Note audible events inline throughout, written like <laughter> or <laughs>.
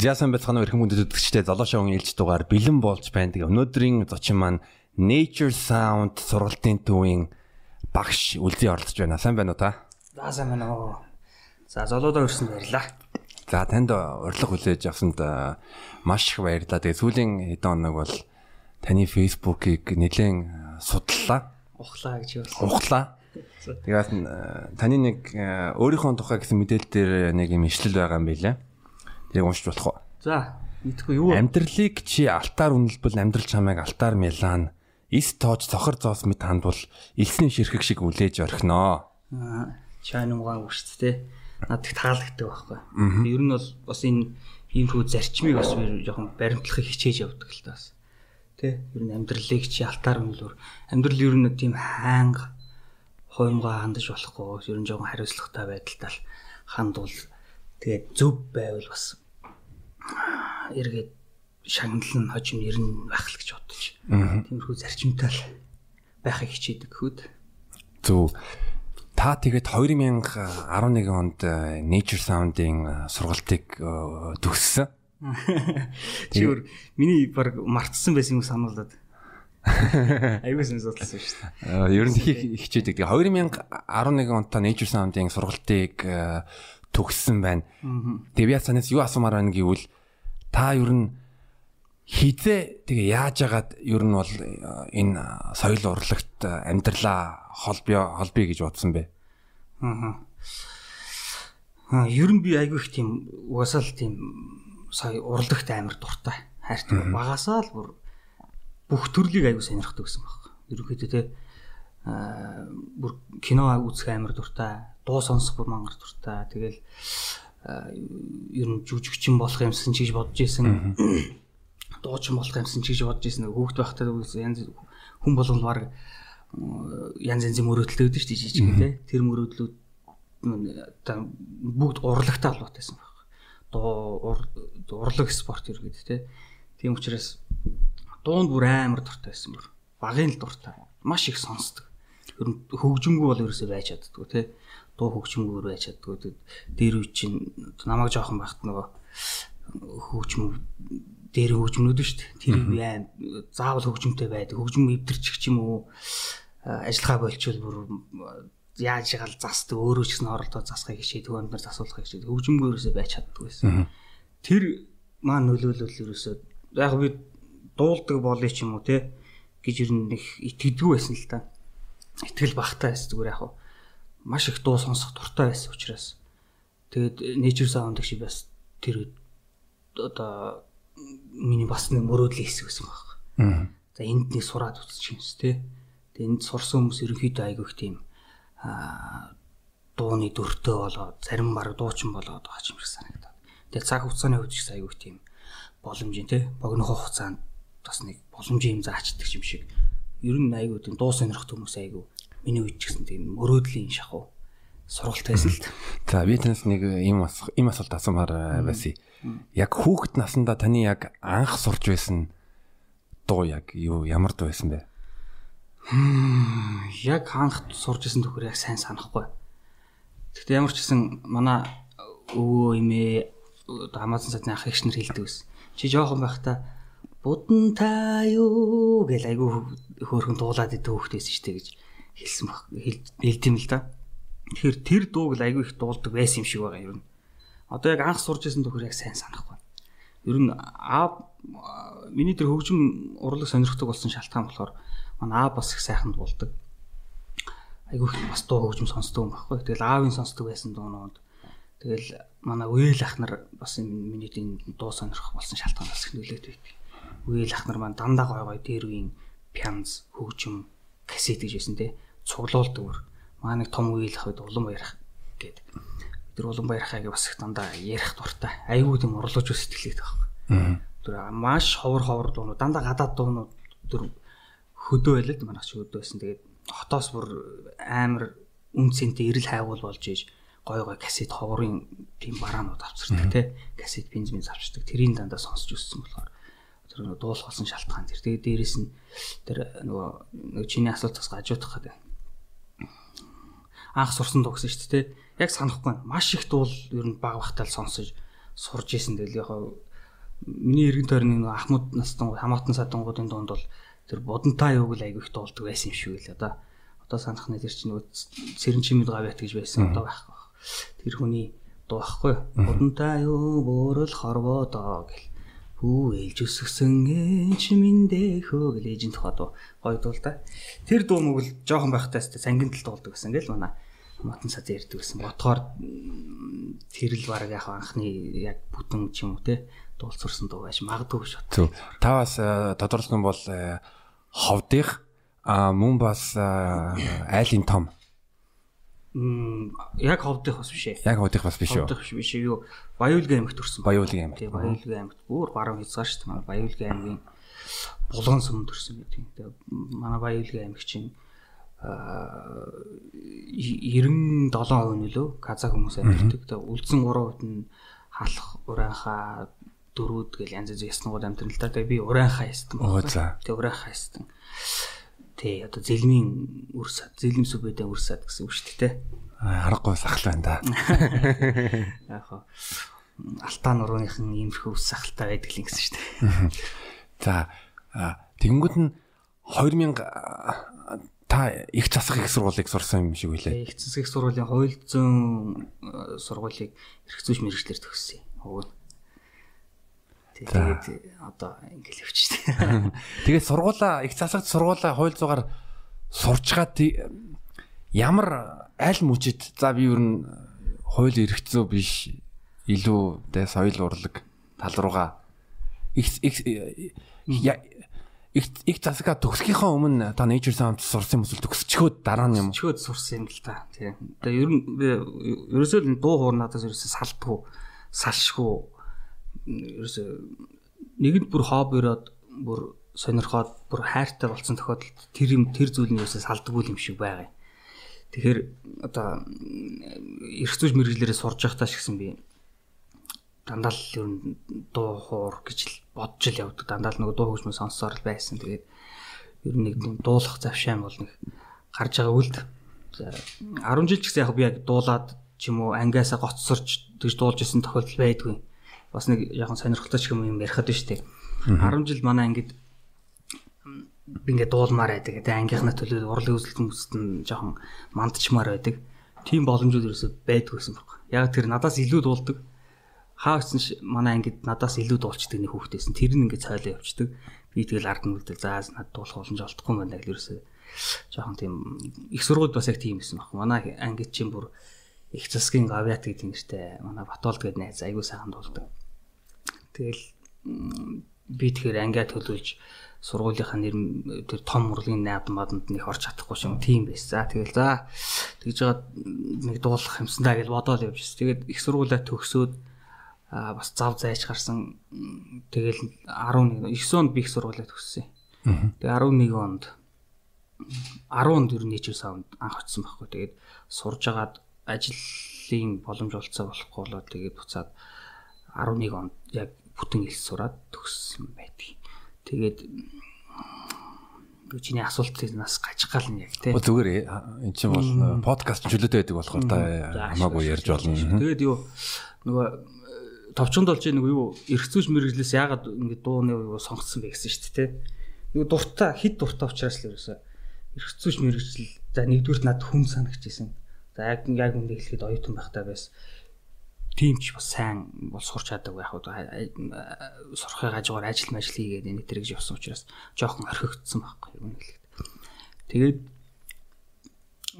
Жасан бацхан өрхөн мөндөд үзэгчтэй золоошоо ээлж дугаар бэлэн болж байна. Тэгээ өнөөдрийн зочин маань Nature Sound сургалтын төвийн багш үлзий оролцож байна. Сайн байна уу та? За сайн байна уу. За золоодоо өрсөн баярлаа. За танд урилга хүлээж авсанд маш их баярлалаа. Тэгээ сүүлийн хэдэн хоног бол таны Facebook-ыг нэлээд судлаа. Ухлаа гэж юу. Ухлаа. <laughs> Тэгээд таны нэг өөрийнхөө тухай гэсэн мэдээлэл дээр нэг юм ишлэл байгаа юм билээ. Тэрийг уншиж болох уу? За, мэдхгүй юу? Амьдралыг чи алтаар үнэлбэл амьдрал чамайг алтаар мэлаан. Ис тоож цохор зоос мэд хандвал элсний ширхэг шиг үлээж орхиноо. Аа, чайн умгаан үгшт те. Надад таалагддаг байхгүй. Ер нь бол бас энэ иймэрхүү зарчмыг бас жоохон баримтлахыг хичээж явдаг л таас. Тэ? Ер нь амьдралыг чи алтаар үнэлвэр амьдрал ер нь тийм хаанга хуймгаа хандаж болохгүй. Ер нь жоохон хариуцлагатай байдалтай хандвал тэгээд зөв байвал бас эргээд шагналал нь хожим ер нь байх л гэж бодож. Тиймэрхүү зарчимтай л байхыг хичээдэг хүүд. Зөв. Та тэгээд 2011 онд э, Nature Sound-ийн э, сургалтыг э, төгссөн. <laughs> Чи өөр миний баг мартсан байсан юм сануулдаг. <laughs> Аюул сэн судласан шүү дээ. Ер нь их хичээдэг. Тэгээ 2011 онд та Nature Sound-ийн сургалтыг төгссөн байна. Тэгээ би санаас юу асуумаар байна гэвэл та ер нь хизээ тэгээ яаж яагаад ер нь бол э, энэ соёл урлагт амьдралаа холбё холбё гэж бодсон бэ? Аа. Ер нь би айгүй их тийм угасаал тийм сая урлагт амар дуртай. Хайртай багасаа л бүр бүх төрлийг айгүй сонирхдаг гэсэн баг. Ерөнхийдөө аа бүр кино үзэх амар дуртай, дуу сонсох бүр мангар дуртай. Тэгэл ер нь жүжигчин болох юмсан ч гэж бодож исэн. Дуучин болох юмсан ч гэж бодож исэн. Хүүхд байхдаа янз хүн болгон баг янз янзын мөрөөдөлтэй өгдөө шүү дээ жижиг те. Тэр мөрөөдлүүд бүгд урлагтай холбоотойсэн баг. Дуу урлаг спорт ергээд те. Тийм учраас дуунд бүр амар дуртай байсан бүр. Багын л дуртай. Маш их сонсдог. Ер нь хөгжимгүй бол ерөөсөө байж чаддгүй те дуу хөгжмөөр байж чаддгүй. Дээр үе чинь намайг жоохон байхад нөгөө хөгжим дээр хөгжмнүүд шүү дээ. Тэр аим заавал хөгжмтэй байдаг. Хөгжим эвдэрчих юм уу ажиллагаа болчихвол бүр яаж шагал застдаг өөрөө ч гэсэн оролдоод засахыг хичээдэг өнд нар засуулахыг хичээдэг. Хөгжмгөөрөөсөө байж чаддгүй байсан. Тэр маань нөлөөлөл ерөөсөө яг би дуулдаг болъё ч юм уу те гэж ер нь их итгэдэггүй байсан л та. Итгэл багтаа байсан зүгээр яг маш их дуу сонсох дуртай байсан учраас тэгээд nature sound шиг бас тэр одоо миний бас нэг мөрөөдлийн хэсэг байсан байна. За энд нэг сураад үзчих юмс тий. Тэгээд энд сурсан хүмүүс ерөнхийдөө айгүйх тийм аа дууны дөртөө болоод зарим баг дуучин болоод байгаа юм шиг санагдаад. Тэгээд цаг хугацааны хувьд ч айгүйх тийм боломжийн тий богинохоо хугацаанд бас нэг боломжийн юм заачдаг юм шиг. Ер нь айгүй тийм дуу сонирхох хүмүүс айгүй Миний үед ч гэсэн тийм мөрөөдлийн шахуу сургалт байсан л. За би танаас нэг ийм ийм асуулт асуумаар байсан. Яг хүүхэд насндаа таны яг анх сурж байсан дуу яг юу ямар дуу байсан бэ? Яг анх сурж байсан төхөр яг сайн санахгүй. Гэхдээ ямар ч гэсэн манай өвөө эмээ Амазон садны ах ихшнэр хэлдэг байсан. Чи жоохон байхдаа будан та юу гэл айгүй хөөрхөн дуулаад идэв хүүхдээс штэ гэж хэлсэн баг хэлд юм л да. Тэгэхээр тэр дууг л айгүй их дуулдаг байсан юм шиг байгаа юм. Одоо яг анх сурж исэн төхөр яг сайн санахгүй. Ер нь аа миний тэр хөгжим урлаг сонирхдаг болсон шалтгаан болохоор манай аа бас их сайхан дуулдаг. Айгүй их бас дуу хөгжим сонсдог юм баггүй. Тэгэл аавын сонсдог байсан дуунууд. Тэгэл манай үеэл ах нар бас миний тийм дуу сонирхох болсон шалтгаан бас их нөлөөд байдаг. Үеэл ах нар маань дандаа гой гой дээр үеийн пянз хөгжим кассет гэж байсан те цуглуулдаг бүр. Маа нэг том үеил хавьд улам баярах гэдэг. Тэр улам баярхайг бас их дандаа ярих дуртай. Айгүй тийм урлаж сэтгэлээд байгаа. Тэр маш ховор ховор дуунууд дандаа гадаад дуунууд тэр хөдөө байлаа л манайх ч хөдөө байсан. Тэгээд хотоос бүр амар үнцэнтэй ирэл хайгуул болж иж гой гой кассет ховорын тийм бараанууд авчирдаг тий. Кассет бензин авчирдаг. Тэрийн дандаа сонсч өссөн болохоор тэр нөгөө дуулах болсон шалтгаан тэр. Тэгээд дээрэс нь тэр нөгөө нэг чиний асуултаас гажуудах гэдэг анх сурсан дуу гэсэн шүү дээ. Яг санахгүй. Маш их дуул ер нь баг багтаал сонсож сурж исэн. Тэгэл яг миний эргэн тойрны ахмад настан хамаатан садангуудын дунд бол тэр бодонтай юуг л айгүй их дуулдаг байсан юм шиг л одоо одоо санах нэ тэр чинь сэрэн чимэд гавьят гэж байсан одоо байхгүй. Тэр хүний дуу байхгүй. Бодонтай юу буурал хорвоодоо гэл Хүү ээлж өсгсөн ээч миндээ хөө гэж ээжийн тухай дуу гоё дуу л да. Тэр дуу мөг л жоохон байхтаа сангин тал дуулдаг гэсэн ингээл манай мотон сад ярьдаг гэсэн. Ботхоор тэр л баг яг анхны яг бүтэн ч юм уу те дуулцурсан дуу байж магадгүй шүү. Зөв. Та бас тодорлох юм бол ховдих а мөн бас айлын том яг ховдих бас биш ээ. Яг ховдих бас биш үү? Ховдих биш юу. Баяулгийн аймагт төрсэн. Баяулгийн аймаг. Тэгээ Баяулгийн аймагт бүр баруун хязгаар шүү дээ. Баяулгийн аймгийн булган сүм төрсэн гэдэг. Тэгээ манай Баяулгийн аймаг чинь аа 97% нөлөө казак хүмүүс амьддаг. Тэгээ үлдсэн 3% нь халах ураанхаа дөрүүд гэл янз янз яснууд амтрал та. Тэгээ би ураанхаа ястан. Оо за. Тэгээ ураанхаа ястан. Тий одоо зэлмийн үр сад, зэлэм сүбэдэн үр сад гэсэн үг шүү дээ. Харахгүй сахал байна да. <laughs> Яг хоо алтаа нурууныхан иймэрхүү ус сахалтай байдаг л гэсэн шүү дээ. <laughs> За тэгэнгүүт нь 2000 та их засах их сургуулийг сурсан юм шиг үлээ. Их засах их сургуулийн хууль зүйн сургуулийг эрх зүйч мэрэгчлэр төгссөн. Нь Тэгээд одоо ингээл явчихсан. <laughs> Тэгээд сургуулаа их засагт сургуулаа хууль зугаар сурчгаад ямар аль мөчид за би ер нь хууль эрх зүй биш илүү дэ соёл урлаг тал руугаа их их их засага төгсгийнхаа өмнө та nature sound сурсан юм эсвэл төгсчхөөд дараа нь юм. Төгсчхөөд сурсан юм л та. Тийм. Тэгээ ер нь ерөөсөө дуу хуурнадаас ерөөсөө салдгүй салшгүй ерөөсө нэгэнд бүр хоббироод бүр сонирхоод бүр хайртай болсон тохиолдолд тэр юм тэр зүйл нь ерөөсө салдаггүй юм шиг байгаа юм. Тэгэхээр одоо эрх зүйч мэрэгжлэрээ сурж байхдаа ч гэсэн би дандаа л ер нь дуу хуур гэж л бодж л явдаг. Дандаа л нөгөө дуу хөгжмөө сонссоор л байсан. Тэгээд ер нь нэг дуулах завшаан бол нэг гарч байгаа үлд. 10 жил ч гэсэн яг би яг дуулаад ч юм уу ангиасаа гоцсорч тэгж дуулж исэн тохиолдол байдгүй бас нэг яг сонирхолтой ч юм юм ярихад байна шүү дээ. 10 жил манай ангид би ингээд дуулмаар байдаг. Тэгээ ангийнхнаа төлөө урлаг үзэлтэн хүмүүст нь жоохон мандчмаар байдаг. Тийм боломжууд ерөөсөй байдгүй байсан баг. Яг тэр надаас илүү дуулдаг. Хаагцсан манай ангид надаас илүү дуулцдаг нэг хүүхдээсэн. Тэр нь ингээд цайлаа явцдаг. Би тэгэл ард нь үлдэл заа над дуулах боломж олдохгүй байна гэл ерөөсөй жоохон тийм их сургуульд бас яг тийм байсан баг. Манай ангид чинь бүр их засгийн гавьяат гэдэг нэртэй манай Батолд гэдэг найз айгуу сайхан дуулдаг. Тэгэл би тэгэхээр ангиа төлөвлөж сургуулийнхаа нэр тэр том урлагийн найдан маданд нэг орч чадахгүй юм тийм байс. За тэгэл за тэгж жагаад нэг дуулах юмсан даа гэж бодоод явж. Тэгээд их сургуулаа төгсөөд а бас зав зайж гарсан. Тэгэл 11 9 онд би их сургуулаа төгссөн. Тэгээ 11 онд 10 онд ер нь нийчүү савнд анх очсон байхгүй. Тэгээд сурж агаад ажлын боломж олцоо болохгүй болоод тэгээд буцаад 11 онд яг бүтэн ил сураад төгссөн байдаг. Тэгээд чиний асуултыг нас гаж гал нь яг тий. Зүгээр эн чинь бол подкаст чөлөөтэй байдаг болохоор та хамаагүй ярьж болно. Тэгээд юу нөгөө товчонд болж нэг юу зүйч мэрэгжлээс яагаад ингэ дууны юу сонгоцсон бэ гэсэн шүү дээ тий. Нөгөө дуртай хит дуртай учраас л ерөөсө зүйч мэрэгжил за нэгдүгürt над хүн санагчжсэн. За яг яг үндэ хэлэхэд оюутан байхдаа байсан тийм ч бас сайн бол сурч чаддаг байх уу сурахыг хажуугаар ажил мэл хийгээд энэ тэр гэж явсан учраас жоохон орхигдсон байхгүй юу хэлээд. Тэгээд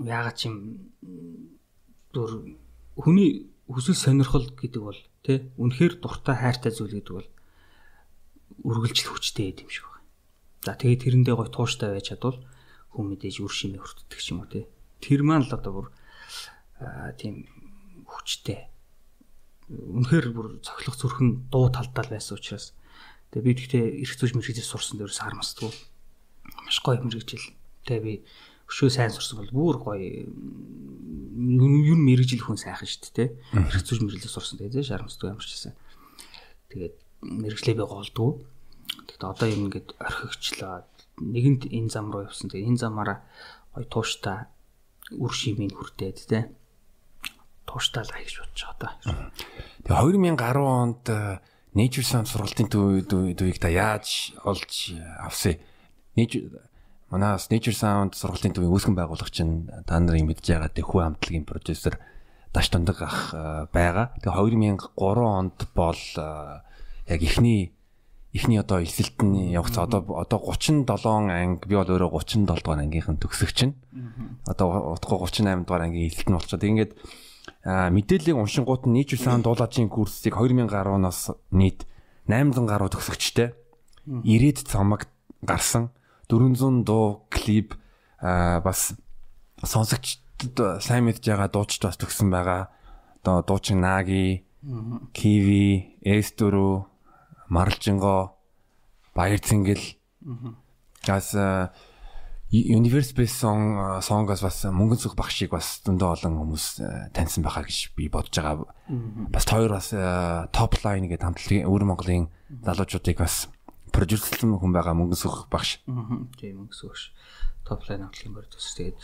яагаад ч юм дөр хүний хүсэл сонирхол гэдэг бол тий үнэхээр дуртай хайртай зүйл гэдэг бол үргэлжил хүчтэй юм шиг байна. За тэгээд тэрэндээ гой тууштай байж чадвал хүн мэдээж үр шимээ хүртдэг ч юм уу тий. Тэр маань л одоо бүр тийм хүчтэй үнэхээр бүр цохилох зүрхэн дуу талдаа л байсан учраас. Тэгээ би тэгтээ эрх зүйч мэрэгжил сурсан дээрээс харамсдаггүй маш гоё мэрэгжил. Тэгээ би өшөө сайн сурсан бол бүр гоё юм мэрэгжил хүн сайхан шүү дээ эрх зүйч мэрэгжил сурсан тэгээ зэ харамсдаггүй ямар ч гэсэн тэгээд мэрэгжлээ би голдгоо тэгээд одоо юм ингээд орхигчлаа нэгэнд энэ зам руу явсан. Тэгээ энэ замаараа гоё тууштай үр шимийн хүртээд тэгээ тууштай л аяж бодож байгаа даа. Тэгээ 2010 онд Nature Sound сургалтын төвийг та яаж олж авсан? Nature манаас Nature Sound сургалтын төвийн үүсгэн байгуулагч нь та нарын мэдж байгаа Дэхүү хамтлагийн продюсер Даш Тундаг ах байгаа. Тэгээ 2003 онд бол яг ихний ихний одоо эсэлтний явц одоо одоо 37 анги би бол өөрөө 37 дугаар ангийнхан төгсөгч нь. Одоо утгагүй 38 дугаар ангийн эсэлт нь болчиход ингээд мэдээллийг уншингууд нь нийт сан дуулаачийн курсыг 2010-аас нийт 800 гаруй төгсөгчтэй 90-д цамаг гарсан. 400 дуу клип бас сонсогчдод сайн мэдж байгаа дуучид бас төгсөн байгаа. Одоо дуучин Наги, Киви, S4 Марлжинго Баяр Цэнгэл газ Universe Based Song Song-аас бас мөнгөн цог багшийг бас зөндөө олон хүмүүс таньсан байхаа гэж би бодож байгаа. Бас хоёр бас Top Line гэдэг хамтлагийн өвөр Монголын залуучуудыг бас продюсерлсан хүн байгаа мөнгөн цог багш. Тийм мөнгөн цог багш. Top Line хамтлагийн продюсер. Тэгээд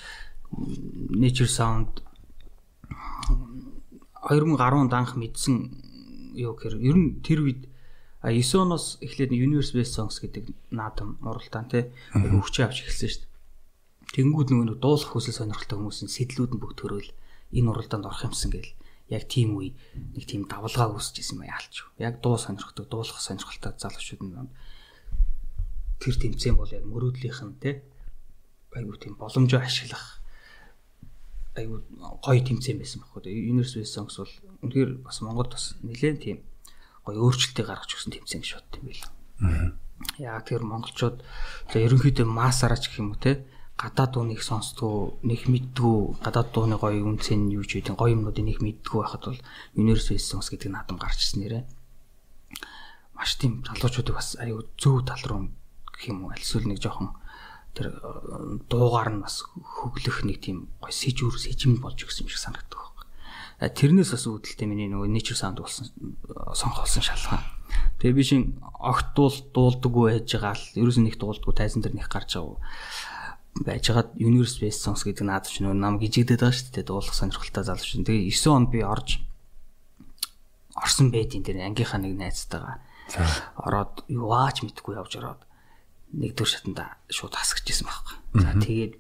Nature Sound 2010 онд анх мэдсэн юу гэхээр ер нь тэр үед А 9 оноос эхлээд Universe Based Songs гэдэг наадам уралдаан тий хөгжиж авч эхэлсэн шүү дээ. Тэнгүүд нөгөө дуулах хүсэл сонирхолтой хүмүүсийн сэтлүүд нь бүгд төрөөл энэ уралдаанд орох юмсан гэл яг тийм үе нэг тийм давлгаа үүсэж исэн юм яалч. Яг дуу сонирхдаг, дуулах сонирхолтой залуучууд нь тэр тэмцээн бол яг мөрөөдлийнх нь тий айгуу тийм боломжоо ашиглах айгуу гоё тэмцээн байсан байхгүй. Universe Songs бол үнэхээр бас Монголд бас нэлээд тийм гоё өөрчлөлтийг гаргаж өгсөн тэмцээн гэж бодд юм байл. Яа тэр монголчууд за ерөнхийдөө массараач гэх юм уу те гадаад дууныг сонсдгоо нэг мэддгүү гадаад дууны гоё үнцэн юу ч үгүй гоё юмнуудыг нэг мэддгүү байхад бол Universal Songs гэдэг наадам гарч ирсэн нэрэ. Маш тийм залуучуудыг бас аюу зөв тал руу гэх юм уу альсвал нэг жоохон тэр дуугаар нь бас хөглөх нэг тийм гоё сэжүүр сэжим болж өгсөн юм шиг санагддаг тэрнээс бас үүдэлтэй миний нөгөө nature sound болсон сонхолсон шалган. Тэгээ би шин огт дуул дуулдаггүй байж байгаа л ерөөс нь их дуулдаггүй тайзан дээр них гарч байгаа байж байгаа universe based songs гэдэг наад чинь нам гжигдээд байгаа шүү дээ дуулах сонирхолтой залууч чинь. Тэгээ 9 он би орж орсон байдیں۔ тэр ангийнхаа нэг найзтайгаа. Ороод юу аач мэдгүй явж ороод нэгдүгээр шатанда шууд хасчихсан байхгүй. За тэгээд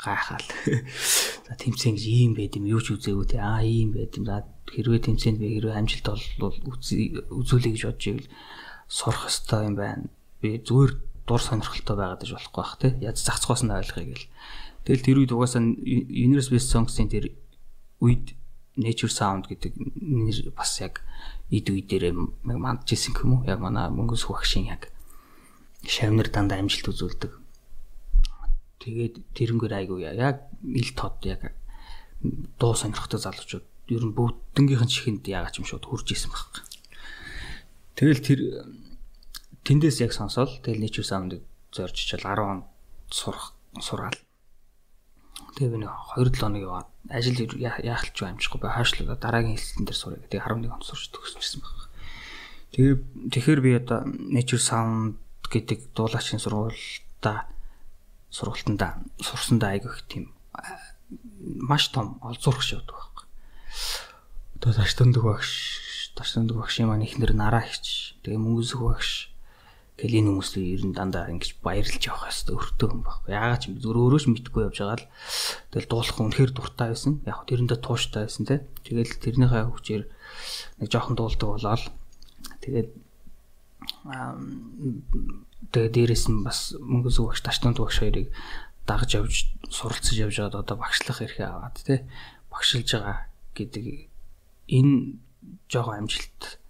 гайхаал. <laughs> За тэмцээн гэж ийм байд юм юу ч үзээгүй те. Аа ийм байд юм. За хэрвээ тэмцээнд би хэрвээ амжилт бол үзүүлэх гэж бодож ивэл сурах хэрэгтэй юм байна. Би зүгээр дур сонирхолтой байгаад иж болохгүй бах те. Яз зацхоос нь ойлгоё гэл. Тэгэл тэр үед угаасаа Universe Best Songs-ийн тэр үед Nature Sound гэдэг нэр бас яг эд үе дээр мандж исэн юм уу? Яг манай мөнгөс багшийн яг шавнар дандаа амжилт үзүүлдэг. Тэгээд тэрнгээр айгуу яг ил тод яг дуу сонирхтой залуучууд ер нь бүгднгийнх нь чихэнд яагаад юм шууд хурж исэн баг. Тэгэл тэр тэндээс яг сонсоод тэгэл Nature Sound-ыг зорж чил 10 он сурах сураал. Тэгээ би нэг 2 7 хоног яваад ажил яахалч амжихгүй бай хаашлаа дараагийн хэлсэн дээр сурах. Тэгээ 11 он сурч төгсчихсэн баг. Тэгээ тэгэхээр би одоо Nature Sound гэдэг дуулаачийн сургуультай сургалтанда сурсандаа айгүйх тийм маш том олзуурах шавдаг байхгүй. Одоо таштандаг багш, таштандаг багшийн маань ихнэр нараа хич, тэгээ мөнгөсөх багш гэл энэ хүмүүс ер нь дандаа ингэж баярлж явах хэвээр өртөө юм байхгүй. Яагаад ч зүгээр өөрөө ч мэдгүй явж байгаа л тэгэл дуулах үнэхээр дуртай байсан. Яг тэрэндээ тууштай байсан те. Тэгэл тэрнийхээ хүчээр нэг жоохон дуулдаг болоод тэгээд тэгээ дээрэс нь бас мөнгөс багш тачтанд багш хоёрыг дагж явж суралцж явж байгаад одоо багшлах эрхээ аваад тий багшилж байгаа гэдэг энэ жоохон амжилт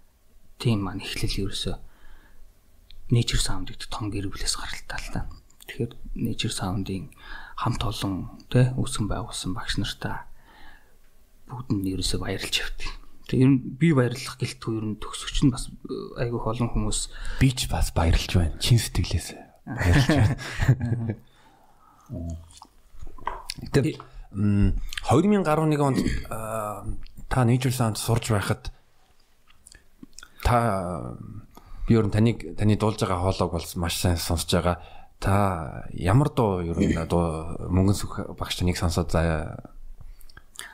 тийм маань эхлэл ерөөсөө nature sound гэдэг том гэр бүлээс гаралтай л та. Тэгэхээр nature sound-ийн хамт олон тий үүсгэн байгуулсан багш нартаа бүгд нь ерөөсөө баярлж явдаг. Тэгээ ер нь би баярлах гэлтгүй ер нь төгсөгч нь бас э, айгүй олон хүмүүс би ч бас баярлж байна. Чин сэтгэлээс баярлж байна. <laughs> Тэгээ 2011 онд та Nature Sound сурж байхад та би ер нь таныг таны дуулж байгаа хоолойг бол маш сайн сонсож байгаа. Та ямар дуу ер нь дуу мөнгөн сүх багш таныг сонсоод заяа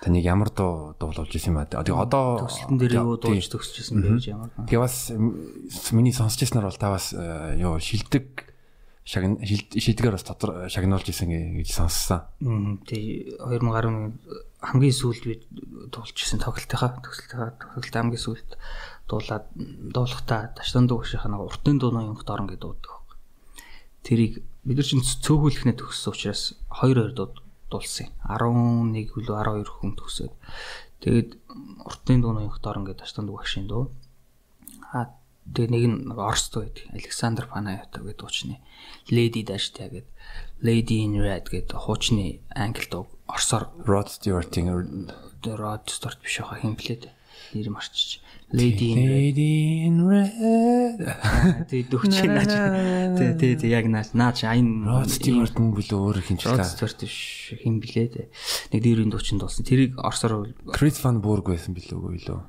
таныг ямар дуу дуулуулж исэн юм ба. Тэгээ одоо төсөлтөн дээр юу дуулж төгсөж исэн бэ гэж ямар. Тэгээ бас миний сонсч ирснээр бол та бас юу шилдэг шагн шийдгээр бас тодор шагнуулж исэн гэж сонссон. Тий 2011 хамгийн сүүлд би дуулж исэн тоглолтынхаа төсөлтийнхаа тоглолт хамгийн сүүлд дуулаад дуулахтаа таштан дуугшийнхаа нэг уртын дууны юмх дорн гэдэг дуудаг. Тэрийг бид нар чинь цөөхүүлэхнээ төгссөн учраас 2 2 дуулсан. 11 хүлээ 12 хүн төгсөөд тэгээд уртын дууны юмх дорн гэдэг таштан дуугшийн дуу. А Тэгээ нэг нь Оросд байдаг. Александр Панаята гэдэг дуучны Lady Dashta гэдэг Lady in Red гэдэг хуучны англи дуу Оросоор Rod Stewart-ийн Rod Stewart биш байгаа хин блээд нэр марчиж Lady in Lady in Red. Тэгээ дөгч наач. Тэгээ тэгээ яг наач. Наач айн Rod Stewart нь бүл өөр хин ч Rod Stewart биш хин блээд нэг дээрийн дуучин дуулсан. Тэрийг Оросоор Chris Van Burg байсан билүү үгүй лөө?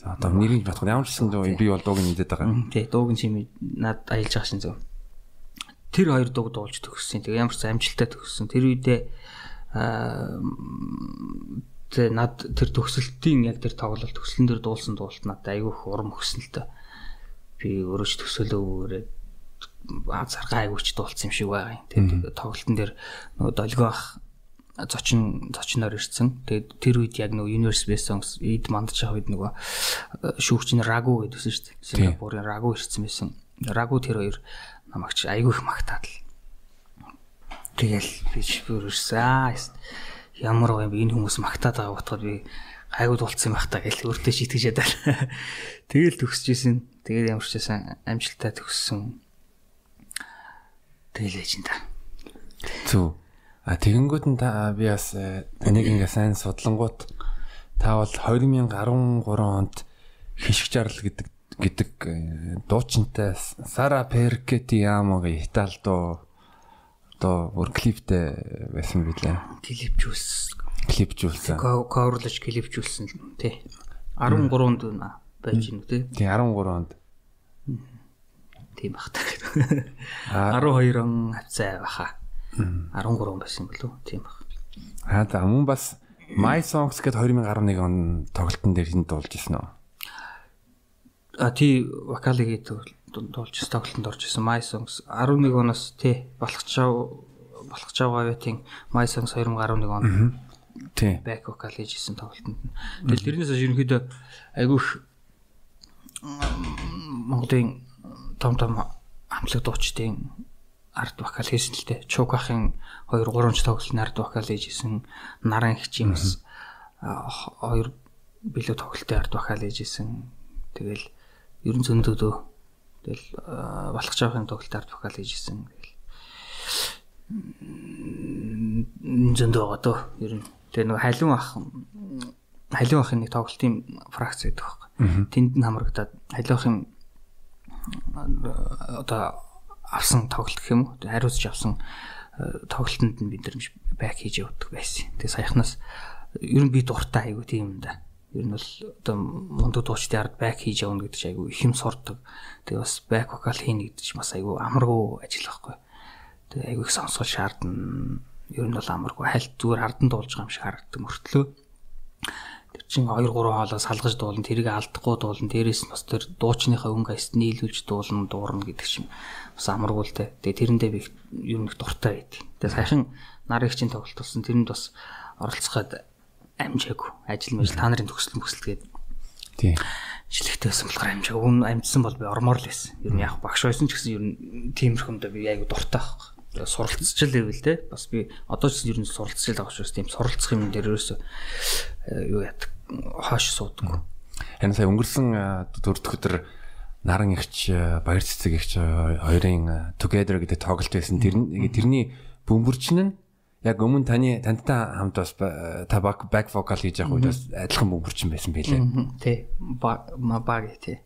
За одоо нэрийг бодох ямар ч гэсэн би бол дууг нэдэд байгаа. Тий, дууг нь чимээ над аялж байгаа шин зөв. Тэр хоёр дууг дуулж төгссөн. Тэгээ ямар ч амжилттай төгссөн. Тэр үедээ аа тэ над тэр төгсөлтийн яг тэр тоглолт төгслөн дээр дуулсан дуулт над айгүй их урам өгсөн л та. Би өөрөө ч төсөөлөөгөөрээ заргаа айгүйч дуулсан юм шиг байгаа юм. Тэр тоглолтын дээр нөгөө долгиох зочин зочноор ирсэн. Тэгээд тэр үед яг нөгөө Universe Best Songs эд байгаа үед нөгөө э, шүүгчний Ragu гэдсэн шүү дээ. Сингапурын Ragu ирсэн байсан. Ragu тэр хоёр намагч айгүй их магтаад л. Тэгэл би бүрсэн. Ямар би энэ хүмүүс магтаад байгаа утгаар би гайгүй дулцсан байх та гэж өөртөө шитгэж ядаа. Тэгэл төгсөжсэн. Тэгээд ямар ч байсан амжилттай төгссөн. Тэгэл ээж энэ та. Зүг. А тэгэнгүүт нь та би бас э, таныг ингээ сайн судлангууд та бол 2013 онд хишг жарл гэдэг гэдэг э, дуучинтай Сара Перкети Ямогийн Итали дуу одоо бүр клиптэй байсан билээ. Клипжүүлсэн. Клипжүүлсэн. Коверлж клипжүүлсэн тий. 13-нд байж гинүү тий. Тий 13 онд. Тийм бах та. 12 он хавцаа баха. 13 байсан болов тийм баг. Аа за мөн бас My Songs гэд 2011 он тоглолтын дээр хин дуулж ирсэн үү? А тий вокалыг дуулж тоглолтод орж ирсэн My Songs 11 оноос тий болохчаа болохчаа гаятын My Songs 2011 он тий back vocal хийжсэн тоглолтод. Тэгэл тэрнээс ерөнхийдөө айгүйх Монголын том том хамтлаг дуучдын арт вокал хийсэн л дээ. Чукахын 2 3 ч тоглолтын арт вокал хийжсэн. Наран хичимс 2 билүү тоглолтын арт вокал хийжсэн. Тэгэл ерөн зөндөөдөө тэгэл балах жаахын тоглолтын арт вокал хийжсэн. Тэгэл зөндөө байгаа дөө. Ерөн тэгээ нэг халиун ах халиун ахын нэг тоглолтын фракц гэдэг байхгүй. Тэнд нь хамрагдаад халиун ахын одоо авсан тоглолт гэх юм уу хариуцж авсан э, тоглолтод нь бид нар бэк хийж явдаг байсан. Тэгээ саяхнаас ер нь би дуртай айгу тийм юм да. Ер нь бол одоо мундаг дуучдын ард бэк хийж явна гэдэг чинь айгу их юм сурдаг. Тэгээ бас бэк вокал хийнэ гэдэг чинь бас айгу амаргүй ажил байхгүй. Тэгээ айгу их сонсгол шаардна. Ер нь бол амаргүй хальт зүгээр ардан дуулж байгаа юм шиг харагддаг мөртлөө Тэр чин 2 3 хоолоо салгаж дуулна, тэрийг алдахгүй дуулна, дээрээс нь бас тэр дуучныхаа өнгө айст нийлүүлж дуулна, дуурна гэдэг чинь бас амаргүй л те. Тэгээ тэрэндээ би ер нь их дуртай байд. Тэгээ саяхан нар их чин тоглолт болсон. Тэрэнд бас оролцоход амжаагүй. Ажил мэл та нарын төгсөл мөсөл гээд. Тийм. Жилэгтэй байсан болохоор амжаагүй. Өмнө амжсан бол би ормоор л байсан. Ер нь яг багш байсан ч гэсэн ер нь тиймэрхэмдээ би айгу дуртай байхгүй суралцж л байвал те бас би одоо ч ер нь суралцж л байгаа учраас тийм суралцах юм дээр ерөөсөө э, юу яадаг хоош суудаг. Энэ сая өнгөрсөн дөрөвдөх өдөр наран ихч э, баяр цэцэг ихч э, хоёрын together гэдэг тоглолт байсан. Тэр тэрний бөмбөрчин нь яг өмнө таны тантай хамт бас та back vocal хийж явах үед бас адилхан бөмбөрчин байсан байлээ. Тий. Ма баг тий.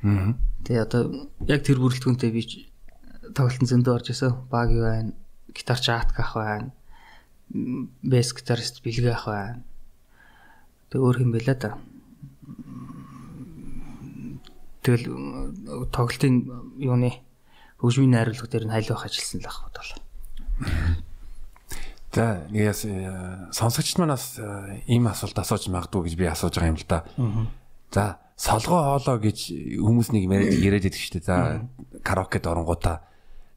Аа. Тэгээ одоо яг тэр бүрэлдэхүүнтэй би тоглолтын зөндөө орж исэн. Баг юу байна? Гитарч аатк ах байна. Бэс гитарист бэлгэ ах байна. Тэг өөр юм байла да. Тэгэл тоглолтын юуны хөгжмийн найруулга дээр нь хайлах ажилласан л ах бодвол. За нэгээс сонсогчд манаас ийм асуулт асууж магадгүй гэж би асууж байгаа юм л да. За солгоо хоолоо гэж хүмүүс нэг яриад байдаг шүү дээ. За караокед оронгуудаа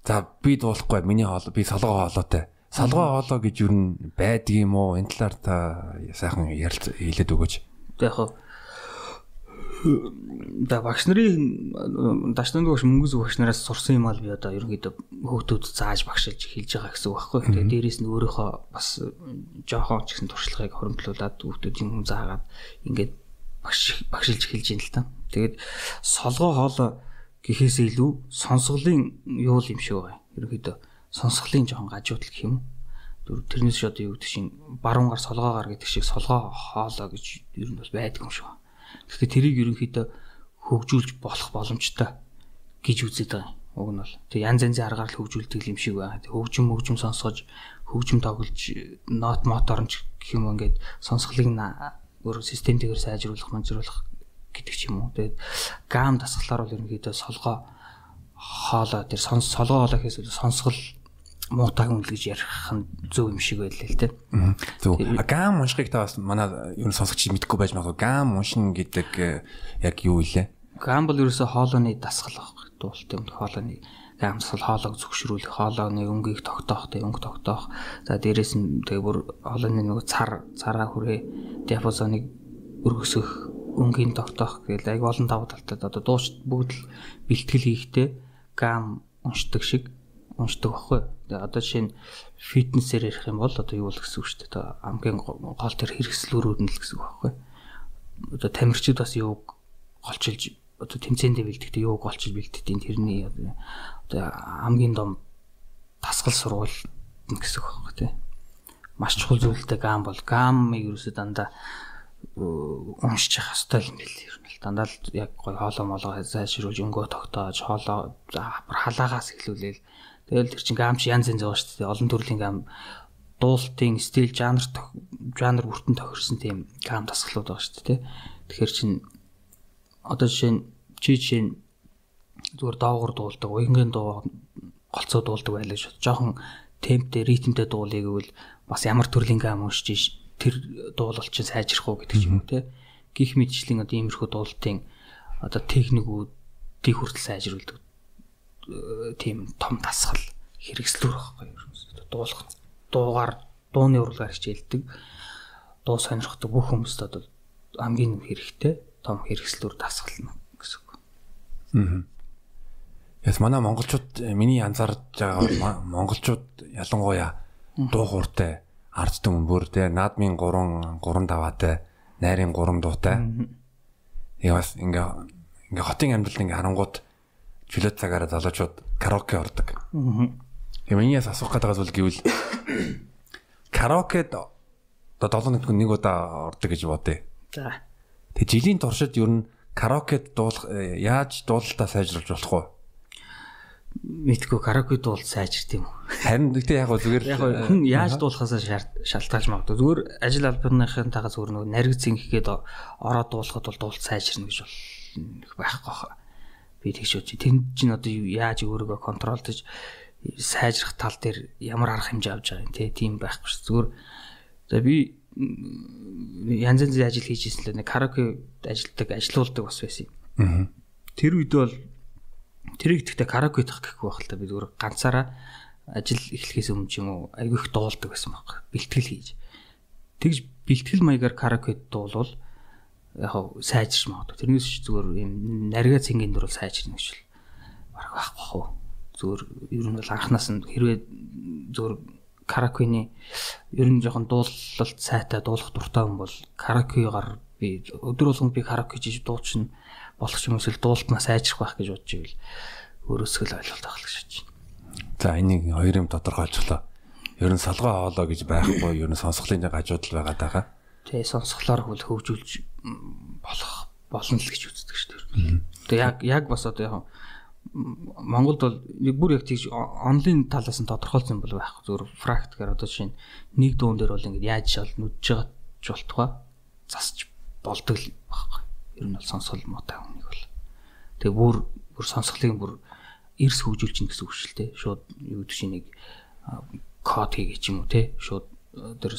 за би дуулахгүй миний хоолоо би солгоо хоолоотой. Солгоо хоолоо гэж юу н байдаг юм уу? Энэ талаар та сайхан ярилц хэлээд өгөөч. За яг да багш нарын дашнанд багш мөнгөс багш нараас сурсан юм аа би одоо ерөнхийдөө хүүхдүүд зааж багшилж хэлж байгаа гэсэн үг байхгүй. Тэгээ дээрэс нь өөрийнхөө бас жоохон ч гэсэн туршлагыг хоримтлуулад хүүхдүүд юм заагаад ингээд багш багшилж хэлж юм л та. Тэгээд солгоо хоолой гэхээс илүү сонсголын юу юм шиг байгаа. Ерөнхийдөө сонсголын жоохон гажуудл гэх юм уу? Тэрнээс шууд юу гэдэг чинь баруун гар солгоо гар гэдэг шиг солгоо хоолой гэж ер нь бас байдаг юм шиг байна Гэхдээ тэрийг ерөнхийдөө хөгжүүлж болох боломжтой гэж үзээд байгаа юм. Уг нь бол тэг янз янзын аргаар л хөгжүүлдэг юм шиг байна. Хөгжим хөгжим сонсгож хөгжим тоглож нот моторч гэх юм ингээд сонсголыг өөр системтэйгээр сайжруулах, манжруулах гэдэг ч юм уу. Тэгээд гам дасгалаар бол ерөнхийдөө солгоо хоолой тэр сонс солгоо хоолой гэхээс сонсгол муутайг үнэлж ярих нь зөв юм шиг байлаа л те. Зөв. Гам уншихыг та бас манай ер нь сонсогч мэдгүй байж магадгүй. Гам уншин гэдэг э, яг юу вэ? Гам бол ерөөсө хоолойны дасгал баг. Дуулт юм хоолойны гам дасгал хоолойг зөвшрүүлэх, хоолойны өнгийг тогтоох, тэг өнгө тогтоох. За дээрэс нь тэг бүр хоолойны нөгөө цар, цараа хүрээ диапазоныг өргөсгөх, өнгийн тогтоох гэл аяг олон давуу талтай одоо дууч бүгд л бэлтгэл хийхдээ гам уншдаг шиг уншдаг байхгүй. Тэгээ одоо жишээ нь фитнесээр ярих юм бол одоо юу л гэсэн үг шүү дээ. Одоо амгийн гол төр хэрэгслүүрүүд нь л гэсэн үг байхгүй. Одоо тамирчид бас юуг голчилж одоо тэмцээндээ бэлтгэдэг юуг голчилж бэлтгэдэг тэрний одоо амгийн дом тасгал сургууль гэсэн үг байхгүй тий. Маш чухал зүйлтэй гам бол гамыг ерөөсөө дандаа уншиж явах хэрэгтэй юм билээ ер нь дандаа л яг гой хоолоо молоо сайжруулж өнгөө тогтоож хоолоо халаагаас эхлүүлээл Тэгэл тэр чинь гам чи янз янз байгаа шүү дээ. Олон төрлийн гам дуултын стил жанр жанр бүртэн тохирсон тийм гам дасгалууд байгаа шүү дээ. Тэгэхээр чин одоо жишээ нь чи жишээ нь зүгээр доогор дуулдаг, уянгийн дуу голцоо дуулдаг байлаа шүү. Жохон темптэй, ритмтэй дуулыг гэвэл бас ямар төрлийн гам уншиж тэр дуулал чинь сайжрах уу гэдэг юм те. Гих мэдчлийн одоо иймэрхүү дуултын одоо техникүүдийг хүртэл сайжруулдаг тийм том дасгал хэрэгслүүр байхгүй юу. Дуулах дуугаар дууны урлагаар хичээлдэг. Дуу сонирхдаг бүх хүмүүст одоо хамгийн хэрэгтэй том хэрэгслүүр дасгал нь гэсэн үг. Аа. Яс манай монголчууд миний анзаарж байгаа монголчууд ялангуяа дуу хууртай ард түмэн те наадмын 3 3 даваатай найрын 3 дуутай. Тэгээ бас ингээ ингээ хотын амьдралд ингээ харангууд чөлөөт цагаараа залуучууд караоке ордог. Аа. Эмээс асуух гэдэг зүйл гэвэл караокед одоо 7 нэгт нэг удаа ордог гэж бодъё. За. Тэгээ жилийн туршид ер нь караокед дуулах э, яаж дуулалтаа сайжруулж болох вэ? мэдгүй караоке дуул сайжирт юм уу? Харин гэхдээ яг зүгээр яг хүн яаж дуулахаас шалтгаалж магадгүй. Зүгээр ажил албаныхын тага зүгээр нөгөө нариг зингэхэд ороод дуулахад бол дуул сайжирна гэж бол байхгүй хаа би тэгш үуч. Тэнд чинь одоо яаж өөрийгөө контролдож сайжрах тал дээр ямар арга хэмжээ авч байгаа юм те тийм байхгүй ш. Зүгээр за би янз янзын ажил хийж ирсэн л нэг караоке ажилтдаг ажилуулдаг бас байсан юм. Тэр үед бол тэр ихтэй караоке дах гэхгүй байх л та би зүгээр ганцаараа ажил эхлэхээс өмнө ч юм уу айгүй их дуулдаг байсан байхгүй бэлтгэл хийж. Тэгж бэлтгэл маягаар караоке дуулвал яг сайжирч магадгүй. Тэрнээс зүгээр юм нарига цэнгийн дөрөв сайжирна гэж баг байхгүй хөө. Зүгээр ер нь бол анханаас нь хэрвээ зүгээр каракуны ер нь жоохон дуулалт сайтай дуулах дуртай хүн бол каракугаар би өдөр болгон би караку хийж дуучин болох юм эсвэл дуултнаа сайжрах байх гэж бодож ивэл өөрөөсөө л ойлголт авах гэж байна. За энийг хоёр юм тодорхойлчлоо. Ер нь салгаа хоолоо гэж байхгүй, ер нь сонсголын гажуудал байгаа. Тэгээ сонсголоор хөл хөгжүүлж болох болно л гэж үздэг шүү дээ. Тэгээ яг яг бас одоо яг Монголд бол нэг бүр яг тийж онлайн талаас нь тодорхойлсон бол байхгүй. Зөвхөн практикаар одоо жишээ нь нэг дуун дээр бол ингээд яаж шал нүдж байгаа ч болтугай засч болдог л байхгүй. Ер нь бол сонсгол муутай хүнийг бол. Тэгээ бүр бүр сонсголыг бүр эрс хөгжүүлж чинь гэсэн үг шүү дээ. Шууд юу гэдэг чинь нэг код хийгээ ч юм уу те шууд тэр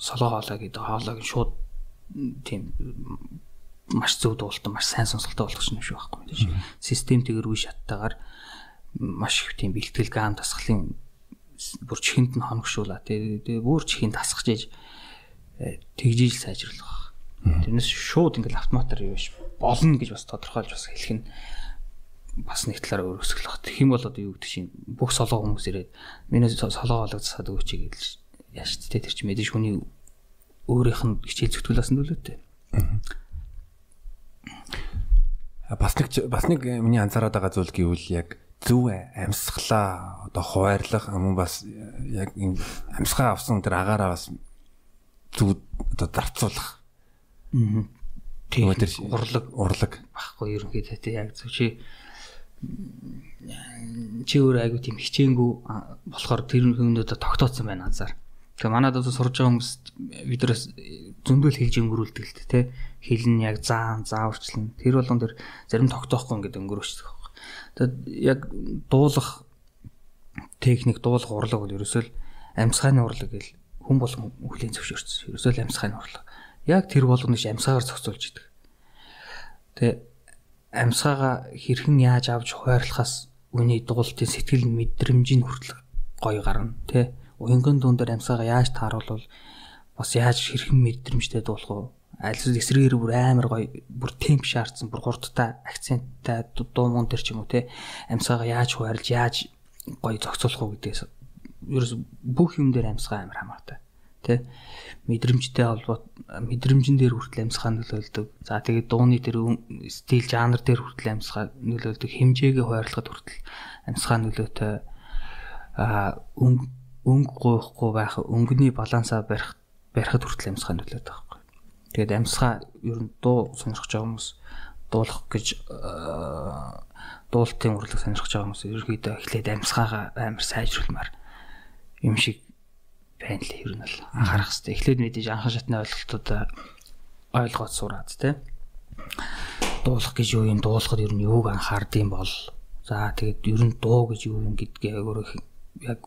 солоо хоолой гэдэг хоолойг шууд тийм маш зөв дуулалтан маш сайн сонголттой болгох юм шиг байхгүй тийм шиг. Систем тэгэр үе шаттайгаар маш их тийм бэлтгэл гам тасгалын бүр чихэнд нь хоногшуула тэгээ бүр чихэнд тасгаж ээж тэгжиж сайжруулах. Тэрнээс шууд ингээл автоматар юу биш болно гэж бас тодорхойлж бас хэлэх нь бас нэг талаараа өөрөсгөх. Тэгэх юм бол одоо юу гэдэг чинь бүх солоо хүмүүс ирээд миний солоо хоологдсаад өгч гэж яаш ч тэр чинь мэдээж хүний өөрийнх нь хичээл зүтгүүлсэн нөлөөтэй. Бас нэг бас нэг миний анзаараад байгаа зүйл гэвэл яг зөв амьсгалаа одоо хуваарлах мөн бас яг энэ амьсгаа авсан тэр агаараа бас зөв одоо зарцуулах. Аа. Тийм тэр урлаг урлаг багхгүй ерөнхийдөө тий яг зөв чи чи өөр айгу тийм хичээнгүү болохоор тэр хүмүүдээ тогтооцсон байна азар. Тэгээ манад одоо сурж байгаа хүмүүс видеоос зөндөл хэлж өнгөрүүлдэг л тэ хэл нь яг заан зааварчлан тэр болгон тэр зарим тогтоохгүй ингээд өнгөрөөчдөг байхгүй. Тэгээд яг дуулах техник дуулах урлаг бол ерөөсөө амьсгааны урлаг гэл хүн болгон хүлийн зөвшөөрсөн. Ерөөсөө амьсгааны урлаг. Яг тэр болгоно ш амьсгаар зохицуулж идэг. Тэгээ амьсгаагаа хэрхэн яаж авч хуваарлахаас үний дуулалтын сэтгэл мэдрэмжийн хүртэл гоё гарна тий уянган дуун дээр амьсгаагаа яаж тааруулвал бас яаж хэрхэн мэдрэмжтэй дуулах вэ? Альс эсрэгээр бүр амар гоё бүр темп шаардсан бүр хурдтай акценттай дуу мөн төр ч юм уу те амьсгаагаа яаж хуваарлж яаж гоё зохицуулах вэ гэдгээс ерөөс бүх юм дээр амьсгаа амар хамаатай те мэдрэмжтэй холбоот мэдрэмжэн дээр хүртэл амьсгаа нөлөөлдөг. За тэгээд дууны тэр стил жанр дээр хүртэл амьсгаа нөлөөлдөг. Хэмжээгээ хуваарлахад хүртэл амьсгаа нөлөөтэй а өнгө гуйхгүй байх өнгөний балансаа барих барихад хүртэл амьсгаа нөлөөд байгаа байхгүй. Тэгээд амьсгаа ер нь дуу сонирхож байгаа хүмүүс дуулах гэж дуулалтын урлаг сонирхож байгаа хүмүүс ерөөхдөө эхлээд амьсгаагаа амар сайжруулмаар юм шиг байна л ер нь бол анхаарах хэрэгтэй. Эхлээд мэдээж анхан шатны ойлголтуудаа ойлгоод сураад тий. Дуулах гэж юу юм дуулахад ер нь юуг анхаардсан бол за тэгээд ер нь дуу гэж юу юм гэдгээ өөрөө яг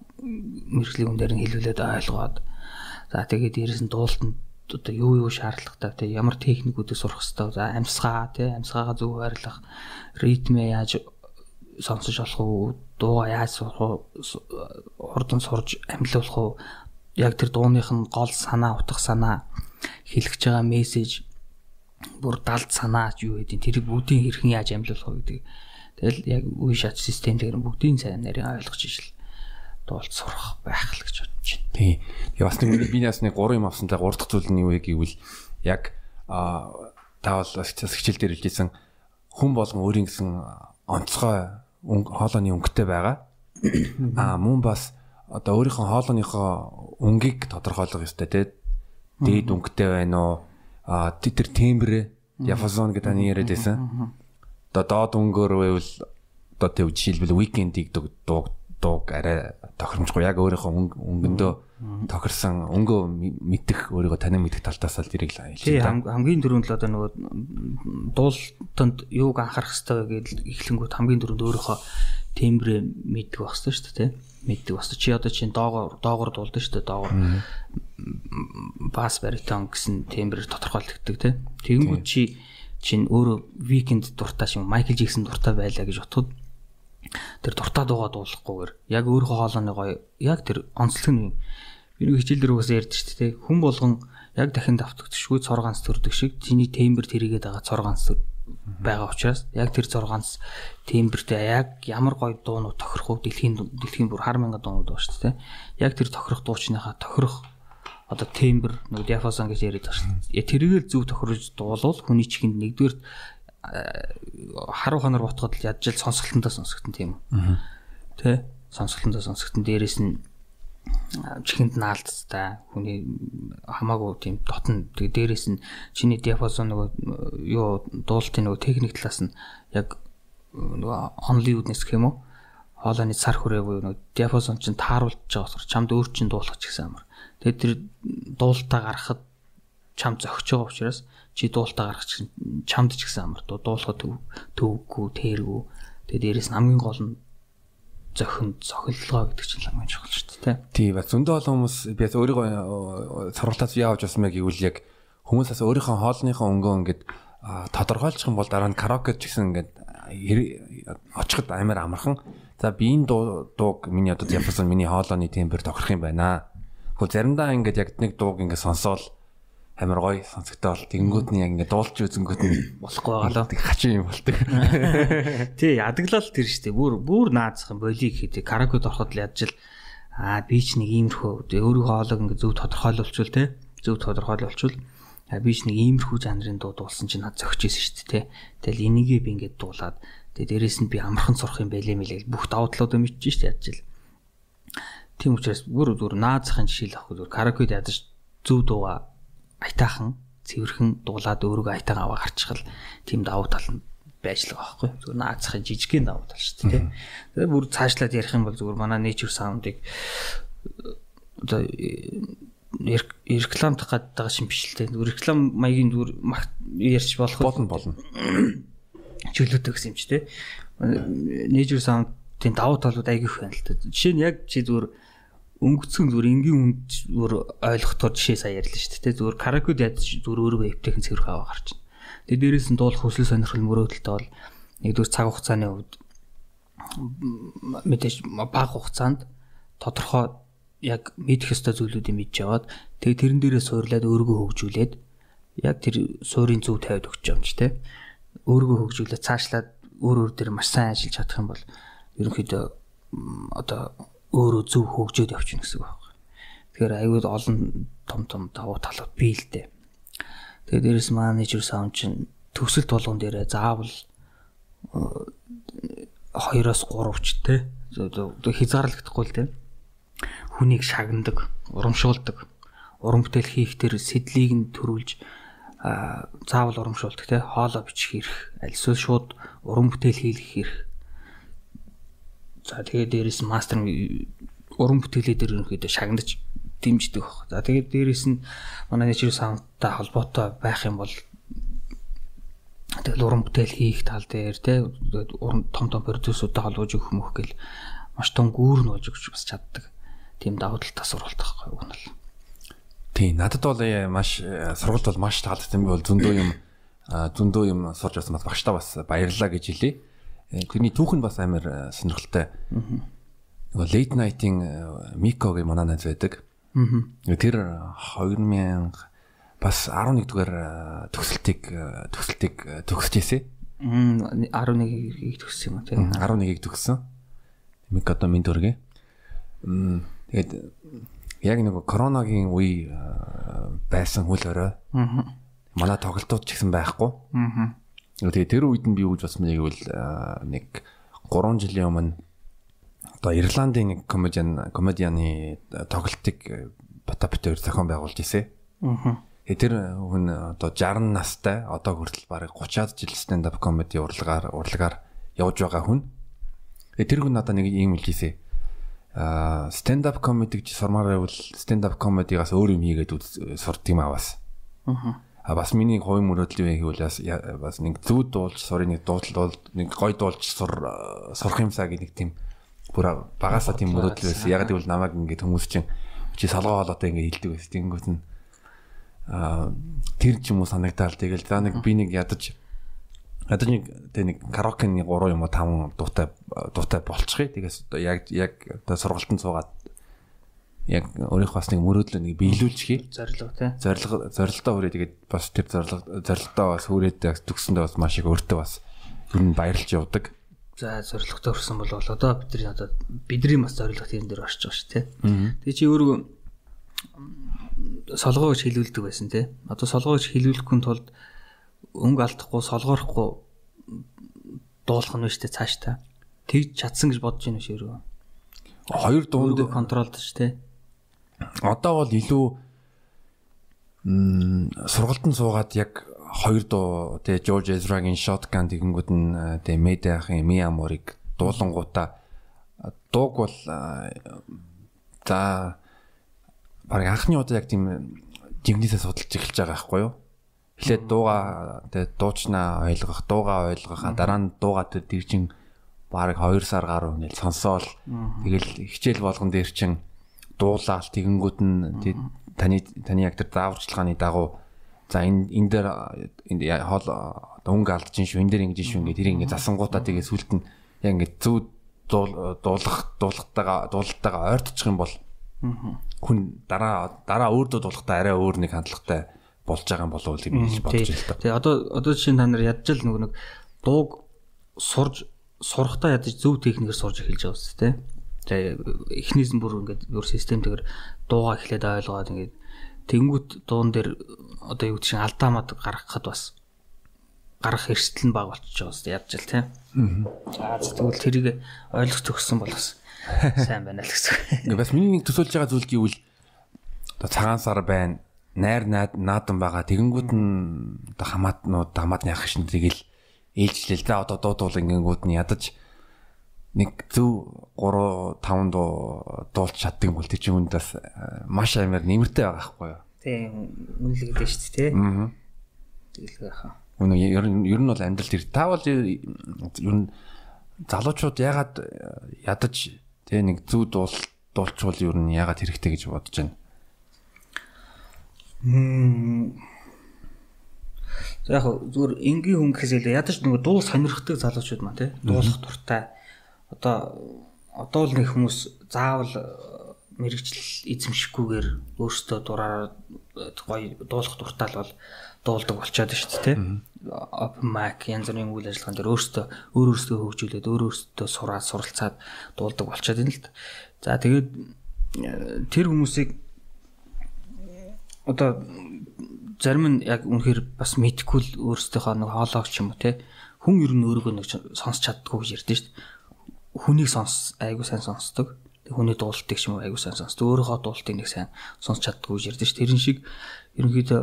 мэрэгжлийн дээр нь хэлүүлээд ойлгоод за тэгээд дээрэс нь дуулалтанд одоо юу юу шаардлагатай те ямар техникүүдийг сурах хэрэгтэй за амьсгаа те амьсгаагаа зөв байрлах ритмээ яаж сонсож болох уу дуугаа яаж сурах уу хурдан сурж амьлуулах уу яг тэр дууных нь гол санаа утга санаа хэлэх байгаа мессеж бүр далд санаа юу гэдэг тэрийг бүгдийг хэрхэн яаж амьлуулах вэ гэдэг. Тэгэл яг үе шат систем дээр бүгдийн сайн нарийн ойлгож ижил дуулт сурах байх л гэж бодож байна. Тий. Тэгээ бас нэг би бас нэг 3 юм авсан. Тэгээ 3 дахь зүйл нь юу вэ гэвэл яг а та бол хичээл дээр хэлжсэн хүн болгон өөрийн гэсэн онцгой хоолойны өнгөтэй байгаа. А мөн бас одоо өөрийнхөө хоолойныхоо өнгийг тодорхойлох ёстой тий. Дээд өнгөтэй байна уу? А тэр тембэр яфазон гэдэг таны яриад байсан. Одоо доод өнгөөр байвал одоо тэг жишээлбэл уикендийг дууг дууг арай тохиромжгүй. Яг өөрийнхөө өнгөндөө тохирсон өнгөө мэдэх өөрийгөө танин мэдэх талаас л дэрийг л хэлээ. хамгийн түрүүнд л одоо нөгөө дуултанд юуг анхаарах хэрэгтэй гэдэл эхлэнгүүт хамгийн түрүүнд өөрийнхөө тембрээ мэддэг хэрэгтэй шүү дээ мэддэг бас чи одоо чинь доогоор доогоор дуулдаг шүү дээ доогоор бас баритон гэсэн тембрээр тодорхойлогддог тий. Тэгэнгүүт чи чинь өөрөө викенд дуртай шиг Майкл Джексон дуртай байлаа гэж бодоход тэр дуртай дуугаа дуулахгүйгээр яг өөрийнхөө хоолойны гоё яг тэр онцлог нь би нэг хичээл дээр угаасаа ярьдэн шүү дээ хүн болгон яг дахин давтагдчихгүй цор ганц төрдөг шиг чиний тембер тэрийгээд байгаа цор ганц байгаа учраас яг тэр цор ганц тембертэй яг ямар гоё дуунууд тохирох уу? Дэлхийн дэлхийн бүр хар мянга дуунууд байна шүү дээ яг тэр тохирох дуучныхаа тохирох одоо тембер нэг диапазон гэж яриад байгаа шүү дээ тэрийгэл зөв тохирож дуулвал хүний чихэнд нэгдүгээр харуу ханаар ботход л ядж л сонсголтондоо сонсогдсон тийм үү. Тэ? Сонсголтондоо сонсогдсон. Дээрэс нь чихэнд наалдтай хүний хамаагүй тийм дотн тэгээ дээрэс нь чиний диапазон нөгөө юу дуулалтын нөгөө техник талаас нь яг нөгөө онли үднэс гэх юм уу? Хоолойны цар хүрээгүй нөгөө диапазон чинь тааруулж байгаа болохоор чамд өөр чинь дуулах ч гэсэн амар. Тэгээд тэр дуулалтаа гаргахад чам зөгч байгаа учраас чи дуултаа гаргах чинь чамд ч гэсэн амар дуулахад төвгүй тэргүй тэгээ дээрэс нь хамгийн гол нь зохинд зохилгоо гэдэг чинь ламын чухал шүү дээ. Тий, ба зөндөө олон хүмүүс би бас өөрийгөө сургалтаас яавж авсан мэй гэвэл яг хүмүүс бас өөрийнхөө хоолныхоо өнгөө ингээд тодорхойлчих юм бол дараа нь караоке ч гэсэн ингээд очиход амар амархан. За би энэ дууг миний одоо явсан миний хоолойны темпер тохирох юм байна. Гэхдээ заримдаа ингээд яг нэг дууг ингээд сонсоол амар гоё сонсогдоол тэгэнгүүт нь яг ингээд дуулж үзэнгүүт нь <coughs> болохгүй байгаа л хачин юм болдог. <laughs> Тий, ядаглал тэр штеп бүр бүр наацх юм болиг хийдэг. Караокед ороход л ядж л аа би ч нэг иймэрхүү өөрийнхөө хоолойг ингээд зөв тодорхойлуулчвал те зөв тодорхойлуулчвал а би ч нэг иймэрхүү жанрын дуу дуулсан чинь зөгч ийсэн дээ те. Тэгэл энийгээ би ингээд дуулаад тэгээ дээрэс нь би амархан сурах юм байлээ мэлээ бүх давуу талуудаа мэдчихэж дээ ядж л. Тийм учраас бүр бүр наацхын жишээ л авах зүгээр караокед ядаж зөв дууга аятайхан цэвэрхэн дуулаад өөрийгөө аятайхан аваа гарчихвал тийм давуу тал нь байж л байгаа байхгүй зүгээр наацхын жижигхэн давуу тал шүү дээ тэгээ бүр цаашлаад ярих юм бол зүгээр манай nature sound-ыг одоо рекламдах гэдэг байгаа шин биш л дээ зүгээр реклам маягийн зүгээр ярьж болох болно болно <clears throat> чөлөөтэй гэсэн юм чи дээ nature sound-ийн давуу талууд айгүйх байна л дээ жишээ нь яг чи зүгээр өнгөцгөн зүгээр энгийн үнд зүгээр ойлгохоор жишээ сая ярьлаа шүү дээ. Зүгээр каракуд ядаж зүгээр өөрийгөө эвтэйхэн цэвэрх аваа гарч байна. Тэгээ дээрээс нь дуулах хүсэл сонирхол мөрөөдөлтөй бол нэгдүгээр цаг хугацааны хувьд мэдээж бага хугацаанд тодорхой яг мэдэх ёстой зүйлүүдийг мэдж яваад тэгээ тэрэн дээрээ суурлаад өөрийгөө хөгжүүлээд яг тэр суурийн зөв тавиад өгч юм чи тэ өөрийгөө хөгжүүлээд цаашлаад өөр өөр дээр маш сайн ажиллаж чадах юм бол ерөнхийдөө одоо өөрөө зөв хөгжөөд явчихна гэсэн үг байна. Тэгэхээр аюул олон том том давуу талууд бий л дээ. Тэгээд дээрэс менежер саунд чинь төгсөл тулгын дээрээ заавал 2-оос 3 ч те хязгаарлагдахгүй л те хүнийг шагнадаг, урамшуулдаг, уран бүтээл хийх тэр сэдлийг нь төрүүлж заавал урамшуулдаг те хоолоо бичих хэрэг, альсвал шууд уран бүтээл хийх хэрэг За тэгээд дээрэс нь мастер уран бүтээлээ дээр ерөнхийдөө шагнаж дэмждэг баг. За тэгээд дээрэс нь манай нэчрэ саундтай холбоотой байх юм бол тэгэл уран бүтээл хийх тал дээр те уран том том продюсеруудтай холбож өгөх мөх гэл маш том гүүр нь болж өгч бас чаддаг. Тийм давуу талтай сургалт байхгүй юу л. Тийм надад бол маш сургалт бол маш таалагдсан би бол зөндөө юм зөндөө юм сурч байсан бас багштаа бас баярлалаа гэж хэлье. Э, тэрний түүх нь бас амар э, сонирхолтой. Нөгөө late night-ийн э, Miko гэх манай найз байдаг. Тэр 2000 бас 11 дугаар төгсөлтийг төгсөлтийг төгсөж ирсэн. 11-ийг төгссөн юм тийм 11-ийг төгссөн. Мик одоо минь дөргөө. Тэгээд яг нэг коронагийн үе байсан хөл өрөө. Манай тоглолтууд ч гэсэн байхгүй. Тэгээ тэр үед нь би гэж бодсон бэ гэвэл нэг 3 жилийн өмнө одоо Ирландын нэг комедиан комедианы тоглолтыг Потапит өөр зохион байгуулж ирсэн. Аа. Тэр хүн одоо 60 настай одоо хүртэл бараг 30-аад жил stand up comedy урлагаар урлагаар явж байгаа хүн. Тэр хүн надад нэг юм хэлжсэн. Аа stand up comedy гэж сурмаар байвал stand up comedy-гаас өөр юм хийгээд сурд юм аваас. Аа А бас миний хувийн мөрөөдөл юм гэвэл бас нэг зүуд дуулж сурын нэг дуудлал нэг гой дуулж сур сурах юмсаа гэх нэг тийм бүр багасаа тийм мөрөөдөл байсан. Яг гэвэл намайг ингээд хүмүүс чинь чи салгаа хоолойтой ингээд хилдэг байсан. Тэнгүүт нь аа тэр ч юм уу санагдаал тэгэл за нэг би нэг ядаж ядаж нэг тэг нэг караоке нэг 3 юм уу 5 дуутай дуутай болчихъя. Тэгээс яг яг сургалтанд суугаад яг өөрийнхөө бас нэг мөрөөдлөө нэг биелүүлчихье. Зорилго тий. Зорилго зорилтоо хүрээ тэгээд бас тэр зорилго зорилтоо бас хүрээд төгсөндөө бас маш их өөртөө бас ер нь баярлж явдаг. За зорилготой хүрсэн бол одоо бидний одоо бидний бас зорилго тийм дээр орж байгаа шүү тий. Тэгээ чи өөрөө солгоо гэж хэлүүлдэг байсан тий. Одоо солгоо гэж хэлүүлэхгүй тулд өнгө алдахгүй солгоорохгүй дуулах нь дээ цааш та. Тэгж чадсан гэж бодож байна шүү өөрөө. Хоёр дуунд контролдож тий одоо бол илүү сургалтанд суугаад яг хоёр дуу тэгээ George Ezra-гийн Shotgun тэгэнгүүт нь тэгээ Medea-хийн Miyamori-г дуулангуудаа дууг бол за баг анхны удаа яг тийм жигнэсээ судалж эхэлж байгаа байхгүй юу? Эхлээд дууга тэгээ дуучнаа ойлгох, дууга ойлгох, дараа нь дууга тэр дэржин бараг 2 сар гаруй ингээл сонсоол тэгэл хичээл болгон дээр чин дуулаал тэгэнгүүт нь таны таны яг тэр зааварчилгааны дагуу за энэ энэ дээр хоол өнгө алдчихин шүү энэ дээр ингэж шүү ингээд тэр ингээд засангуудаа тэгээ сүлд нь яг ингээд зүг дуулах дуулахтайгаа дуулалтайгаа ойртчих юм бол хүн дараа дараа өөрөө дуулахтаа арай өөр нэг хандлагатай болж байгаа юм болов уу гэж бодож байна. Тэгээ одоо одоо жишээ нь та нар ядж л нөгөө нэг дууг сурж сурахтаа ядаж зөв техникээр сурж эхэлж байгаа үстэй тий. Тэгээ эхнээс нь бүр ингээд өөр системтэйгээр дуугаа эхлээд ойлгоод ингээд тэнгуут дуун дээр одоо юу гэдэг чинь алдаамад гаргахад бас гарах эрсдэл нь баг болчихж байгаа үстэй ядж л тий. Аа тэгвэл тэрийг ойлгох төгссөн бол бас <laughs> сайн байна л гэсэн. Ингээ бас миний нэг төсөөлж байгаа зүйл гэвэл одоо цагаан сар байна найр наадан байгаа тэгэнгүүт нь одоо хамаатнууд хамаатны ах шин тэгэл ээлжлэл за одоо дуудуул ингэнгүүт нь ядаж нэг зөв 3 5 дуу дуулж чаддаг бол тэр чинь үнд бас маш амар нэмэртэй байгаа байхгүй юу. Тийм үнэлэгдэж шүү дээ тий. Аа. Тэгэл байхаа. Үнэ ер нь ер нь бол амьдрал тэр та бол ер нь залуучууд ягаад ядаж тий нэг зөв дуул дуулчвал ер нь ягаад хэрэгтэй гэж бодож байна. За яг зүгээр энгийн хүн гэхээс илүү ядаж нөгөө дуу сонирхдаг залуучууд маань тий дуулах дуртай. Одоо одоо л нэг хүмүүс заавал э, мэрэгжил эзэмшихгүйгээр өөрсдөө дураараа э, гоё дуулах дуртай л бол дуулдаг болчиход шүү дээ тий. Open mic янз бүрийн үйл ажиллагаан дээр өөрсдөө өөр өөрсдөө хөгжүүлээд өөр өөрсдөө сураад суралцаад дуулдаг болчиход байна л да. За тэгээд э, тэр хүмүүсийг одоо зарим нь яг үнэхээр бас мэдхгүй л өөрсдийнхөө нэг хоолойг ч юм уу те хүн ер нь өөрийгөө нэг сонсч чаддгүй гэж ярьдэн шүү дээ. Хүнийг сонс айгу сайн сонсдог. Хүний дуулалтыг ч юм уу айгу сайн сонсдог. Өөрийнхөө дуулалтыг нэг сайн сонсч чаддгүй ярьдэн шүү. Тэрэн шиг ерөнхийдөө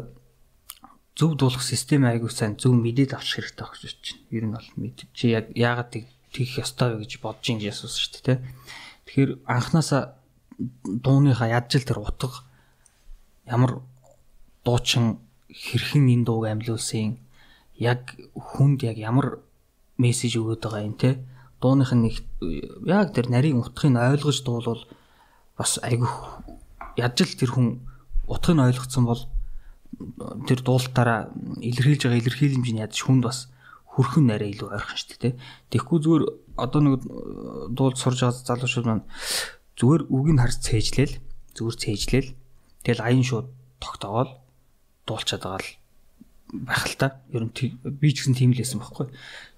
зөв дуулах систем айгу сайн зөв мэдээд авчих хэрэгтэй байх гэж байна. Ер нь бол мэд чи яг яагаад тийх ёстой вэ гэж бодож ин асуусан шүү дээ. Тэгэхээр анханасаа дууныхаа ядчил тэр утга ямар дуучин хэрхэн энэ дууг амьлуулсан яг хүнд яг ямар мессеж өгöd байгаа юм те дууных нь яг тэр нарийн утгыг ойлгож дуулвал бас айгүй ядж л тэр хүн утгыг нь ойлгоцсон бол тэр дуулалтаараа илэрхийлж байгаа илэрхийлэмж нь ядж хүнд бас хөрхөн нарийн илүү ойрхон шүү дээ тэгэхгүй зүгээр одоо нэг дуулж сурж байгаа залуучууд маань зүгээр үгийг харж цээжлээл зүгээр цээжлээл тэгэл аян шууд тогтоогоол дуулчаад байгаа л байх л та. Ер нь би ч гэсэн тийм л байсан байхгүй.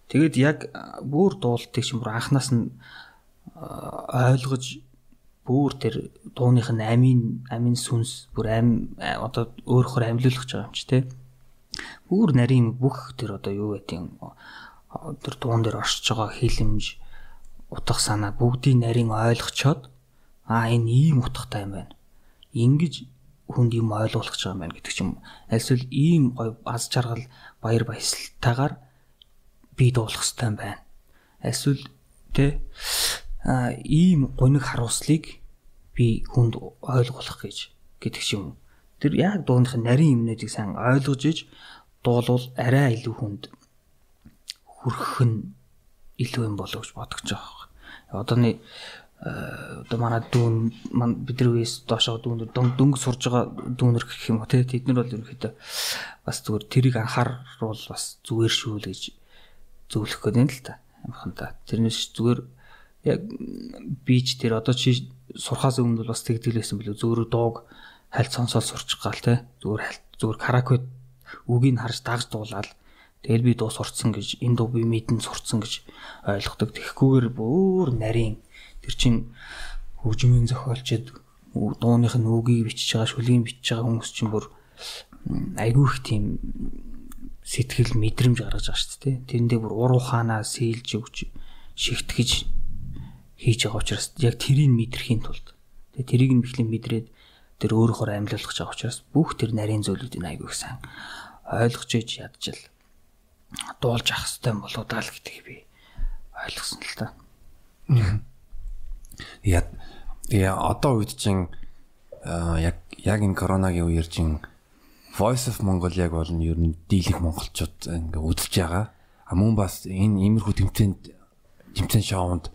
Тэгээд яг бүр дуултыг ч юм уу анханаас нь ойлгож бүр тэр дууных нь амийн амийн сүнс бүр ам одоо өөрөөр амьлуулах гэж байгаа юм чи тэ. Бүр нарийн бүх тэр одоо юу гэдэг тэр дуун дээр оршиж байгаа хилэмж утга санаа бүгдийг нарийн ойлгочоод аа энэ ийм утгатай юм байна. Ингиж хүнд юм ойлгуулах гэж байгаа юм байна гэдэг ч юм. Альсвал ийм гой аз жаргал баяр баясгалтайгаар би дуулах хэрэгтэй юм байна. Альсвал тэ а ийм гониг харуулслыг би хүнд ойлгуулах гэж гэдэг ч юм. Тэр яг дууных нарийн юмнуудыг сайн ойлгож иж дуулвал арай илүү хүнд хүрэх нь илүү юм болов гэж бодож байгаа. Одооны Э, одоо манай дүүн ман бидний үеэс доошоо дүүнэр дөнгө сурж байгаа дүүнэр гэх юм уу те тэд нар бол ерөнхийдөө бас зүгээр тэрийг анхааруул бас зүгээр шүү л гэж зөвлөх гээд байна л та. Амханта. Тэрнээс зүгээр яг бич тэр одоо чи сурхаас өмнө бол бас тэгдэлсэн билүү зөөрөө дууг хальт сонсоод сурчих гал те зүгээр хальт зүгээр каракет үгийг харж дагж дуулаад тэгэл би дуу сурцсан гэж энэ дуу би мэдэн сурцсан гэж ойлгодог. Тэгэхгүйгээр бүр нарийн Тэр чин хөгжмийн зохиолчд дууных нь үгийг бичиж байгаа, шүлгийг бичиж байгаа хүмүүс чинь бүр айгүй их тийм сэтгэл мэдрэмж гаргаж байгаа шүү дээ. Тэрэндээ бүр уруу хаанаа сэлж өгч шигтгэж хийж байгаа учраас яг тэрийг мэдрэхийн тулд тэгээ тэрийг нь бэхлэн мэдрээд тэр өөрөөр амьлуулах гэж байгаа учраас бүх тэр нарийн зөвлөдийн айгүй сайн ойлгож иж ядчил дуулж ах хэвээр болоо даа л гэдгийг би ойлгосон л та. Яа тэгээ одоо үед чинь яг яг энэ коронагийн үеэр чинь Voice of Mongolia бол нь ер нь дийлэх монголчууд ингээ үзэж байгаа. А мөн бас энэ иймэрхүү тэмцээнд жимцэн шоунд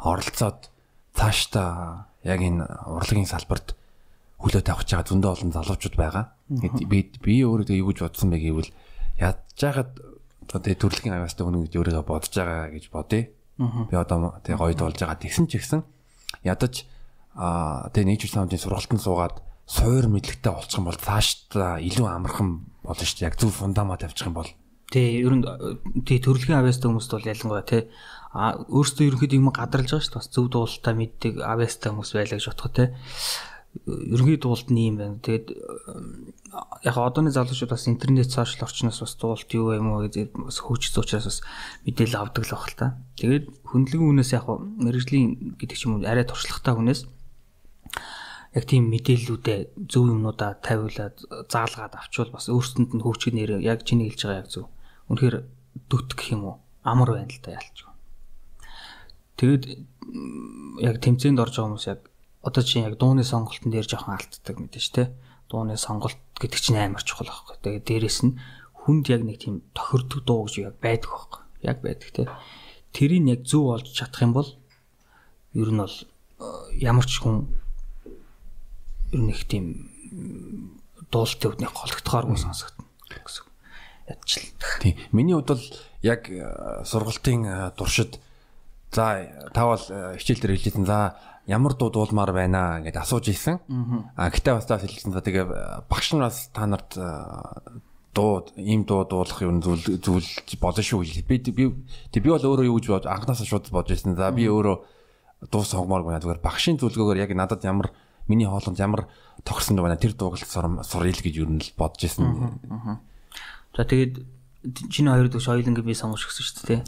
оролцоод цаашдаа яг энэ урлагийн салбарт хөлөө тавьж байгаа зөндөө олон залуучууд байгаа. Би би өөрөө юу гэж бодсон бэ гэвэл яаж жагаад одоо төрөлхийн авьяастай хүн гэж өөрийгөө бодож байгаа гэж бодъё. Би одоо тэгээ гоё болж байгаа тэгсэн ч гэсэн ядаж аа тэгээ nature sound-ын сургалтанд суугаад суур мэдлэгтэй болчих юм бол цаашдаа илүү амархан болно шүү дээ. Яг зөв фундамент тавьчих юм бол. Тий, ер нь тий төрөлхийн авьяастай хүмүүст бол ялангуяа тий а өөрсдөө ерөнхийдөө юм гадарлаж байгаа шүү дээ. Бас зөв дуулалтаа мэддэг авьяастай хүмүүс байлаа гэж бодох тий. Ерөнхий дуулалт нь юм байна. Тэгээд яг одооны залуучууд бас интернет сошиал орчноос бас дуулалт юу юм уу гэж бас хөгжсөн учраас бас мэдээлэл авдаг л баг л та. Тэгээд хөндлөгөн хүнээс яг мэрэгжлийн гэдэг ч юм уу арай туршлагатай хүнээс яг тийм мэдээллүүдээ зөв юмнуудаа тавиулаад заалгаад авчвал бас өөрсөнд нь хөгжих нэр яг чиний хэлж байгаа яг зөв. Үнэхээр дүт гэх юм уу? Амар байна л да ялч. Тэгэд яг тэмцээнд орж байгаа хүмүүс яг одоо чинь яг дууны сонголтын дээр жоохон алддаг мэдээж те. Дууны сонголт гэдэг чинь амар чухал байхгүй. Тэгээд дээрэс нь хүнд яг нэг тийм тохирдог дуу гэж яг байдаг байхгүй. Яг байдаг те. Тэрийг яг зөв олж чадах юм бол ер нь бол ямар ч хүн ер нь их тийм дуулалтын үүднийх голөгдохооргүй сонсогдно гэсэн. Ядчил. Тийм. Миний хувьд бол яг э, сургалтын э, туршид за тавал э, хичээл дээр хэлжсэн за ямар дуу дуулмаар байна гэдээ асууж ийсэн. А гэтээ бас таа хэлсэн за тэгээ багш нараас та нарт дуу ийм дуу дуулах юм зүйл зүйл болно шүү гэж. Би би би бол өөрөө юу гэж бод анханасаа шууд бодож ирсэн. За би өөрөө дуу сонгомоор байна. Зүгээр багшийн зөвлөгөөгөөр яг надад ямар миний хоолонд ямар тохирсон байна тэр дууг суръя л гэж юу нь л бодож исэн. За тэгээд чиний хоёр дүүш ойлонгийн би сонгож өгсөн шүү дээ.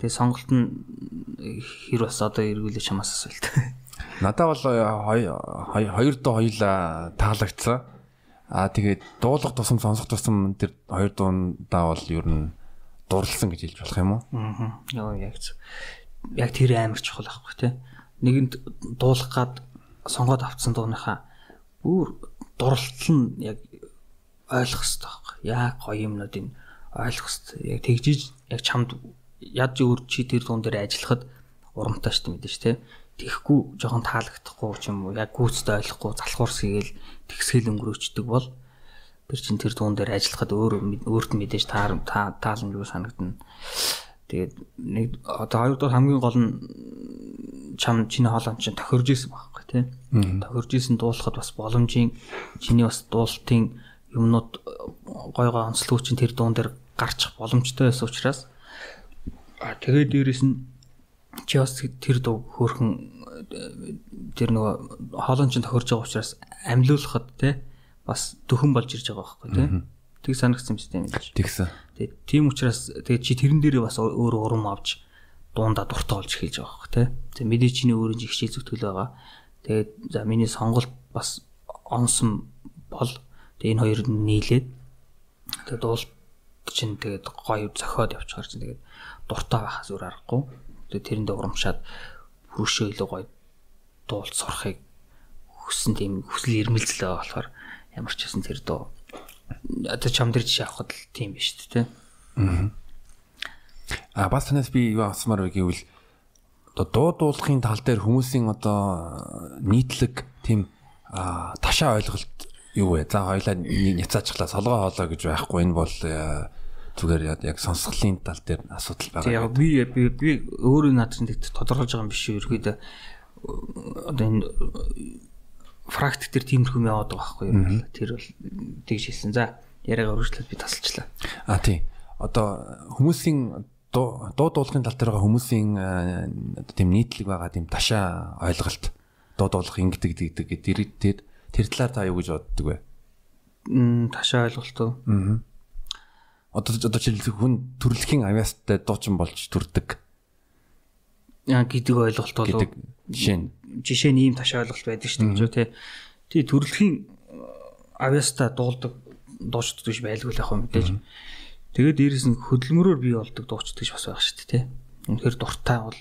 Тэгээд сонголт нь хэр бас одоо эргүүлээ чамаас асуулт. <laughs> Надад бол хоёр дуу хоёлаа таалагдсан. Аа тэгээд дуулах тусам сонсох тусам тэр хоёр дуундаа бол ер нь дурлсан гэж хэлж болох юм уу? Аа. Йоо яг яг тэр амар чухал байхгүй тий. Нэгэнд дуулах гад сонгоод авцсан дууныхаа бүр дурлал нь яг ойлгох хэрэгтэй байхгүй. Яг гоё юмнуудыг ойлгох хэрэгтэй. Яг тэгжиж яг чамд яд өөр чи тэр дуун дээр ажиллахад урамтай шүү дээ мэдээж те. Тэхгүй жоохон таалагдахгүй ч юм уу яг гүйцэд ойлгохгүй залхуурс хийгээл тэгсгэл өнгөрөөчдөг бол тэр чин тэр дуун дээр ажиллахад өөр өөрт мэдээж тааламжгүй санагдана. Тэгээд нэг одоо хоёрдугаар хамгийн гол нь чам чиний хоолойн чинь тохирж исэн байхгүй тий. Тохирж исэн дуулахад бас боломжийн чиний бас дуулалтын юмнууд гой гой онцлог чинь тэр дуун дээр гарчих боломжтой байсан учраас а тэгээд дээрэс нь чи бас тэр дуу хөөхөн тэр нөгөө хоолойн чинь тохирж байгаа учраас амьлуулахад тий бас дөхөн болж ирж байгаа байхгүй тий. Тэг санагдсан юм систем гэж. Тэгсэн. Тэгээ тийм учраас тэгээ чи тэрэн дээрээ бас өөр урам авч дундаа дуртай болж эхэлж байгаа хөх тий. Тэгээ мэдээ чиний өөрийн жигшээ зүтгэл байгаа. Тэгээд за миний сонголт бас онсон бол тэгээ энэ хоёр нийлээд тэгээ дуулт чинь тэгээд гоё зохиод явчихар чинь тэгээд дуртай байхаас өөр аргагүй. Тэгээд тэрэндээ урамшаад хөршөө илүү гоё дуулт сурахыг хүссэн тийм хүсэл эрмэлзэл байгаа болохоор ямар ч хэсэн тэр дуу одоо чам дээр жишээ авахд л тийм биш үү те. Аа бас танаас би юу асуумаар вэ гэвэл одоо дуу дуулахын тал дээр хүмүүсийн одоо нийтлэг тийм ташаа ойлголт юу вэ? За хоёлаа няцаачглаа солгоо хоолоо гэж байхгүй энэ бол зүгээр яг сонсголын тал дээр асуудал байгаа. Яг би би өөрөө наадсан тодорхойлж байгаа юм биш үү? Ерөөдөө одоо энэ практик төр тиймэрхүү юм яваад байгаа байхгүй юу? Тэр бол тэгж хэлсэн. За яриагаа өргөжлөд би тасалчлаа. А тий. Одоо хүмүүсийн дуу дуулахын тал дээр байгаа хүмүүсийн тийм нийтлэг байгаа тийм ташаа ойлголт дуу дуулах ингэдэг гэдэг тэр тэр талаар та юу гэж боддөг вэ? Мм ташаа ойлголт уу? Аа. Одоо одоо жишээлбэл хүн төрөлхийн авьяастай дуучин болж төрдөг. Яа гэдэг ойлголт бол жишээ нь жишээ нь ийм ташаа ойлголт байдаг шүү дээ тий. Тий төрөлхийн авьяастай дуулдаг дуучид гэж байлгүй л яг мэдээж. Тэгээд дээрэс нь хөдөлмөрөөр бий болдог дуучид гэж бас байх шүү дээ тий. Үнэхээр дуртай бол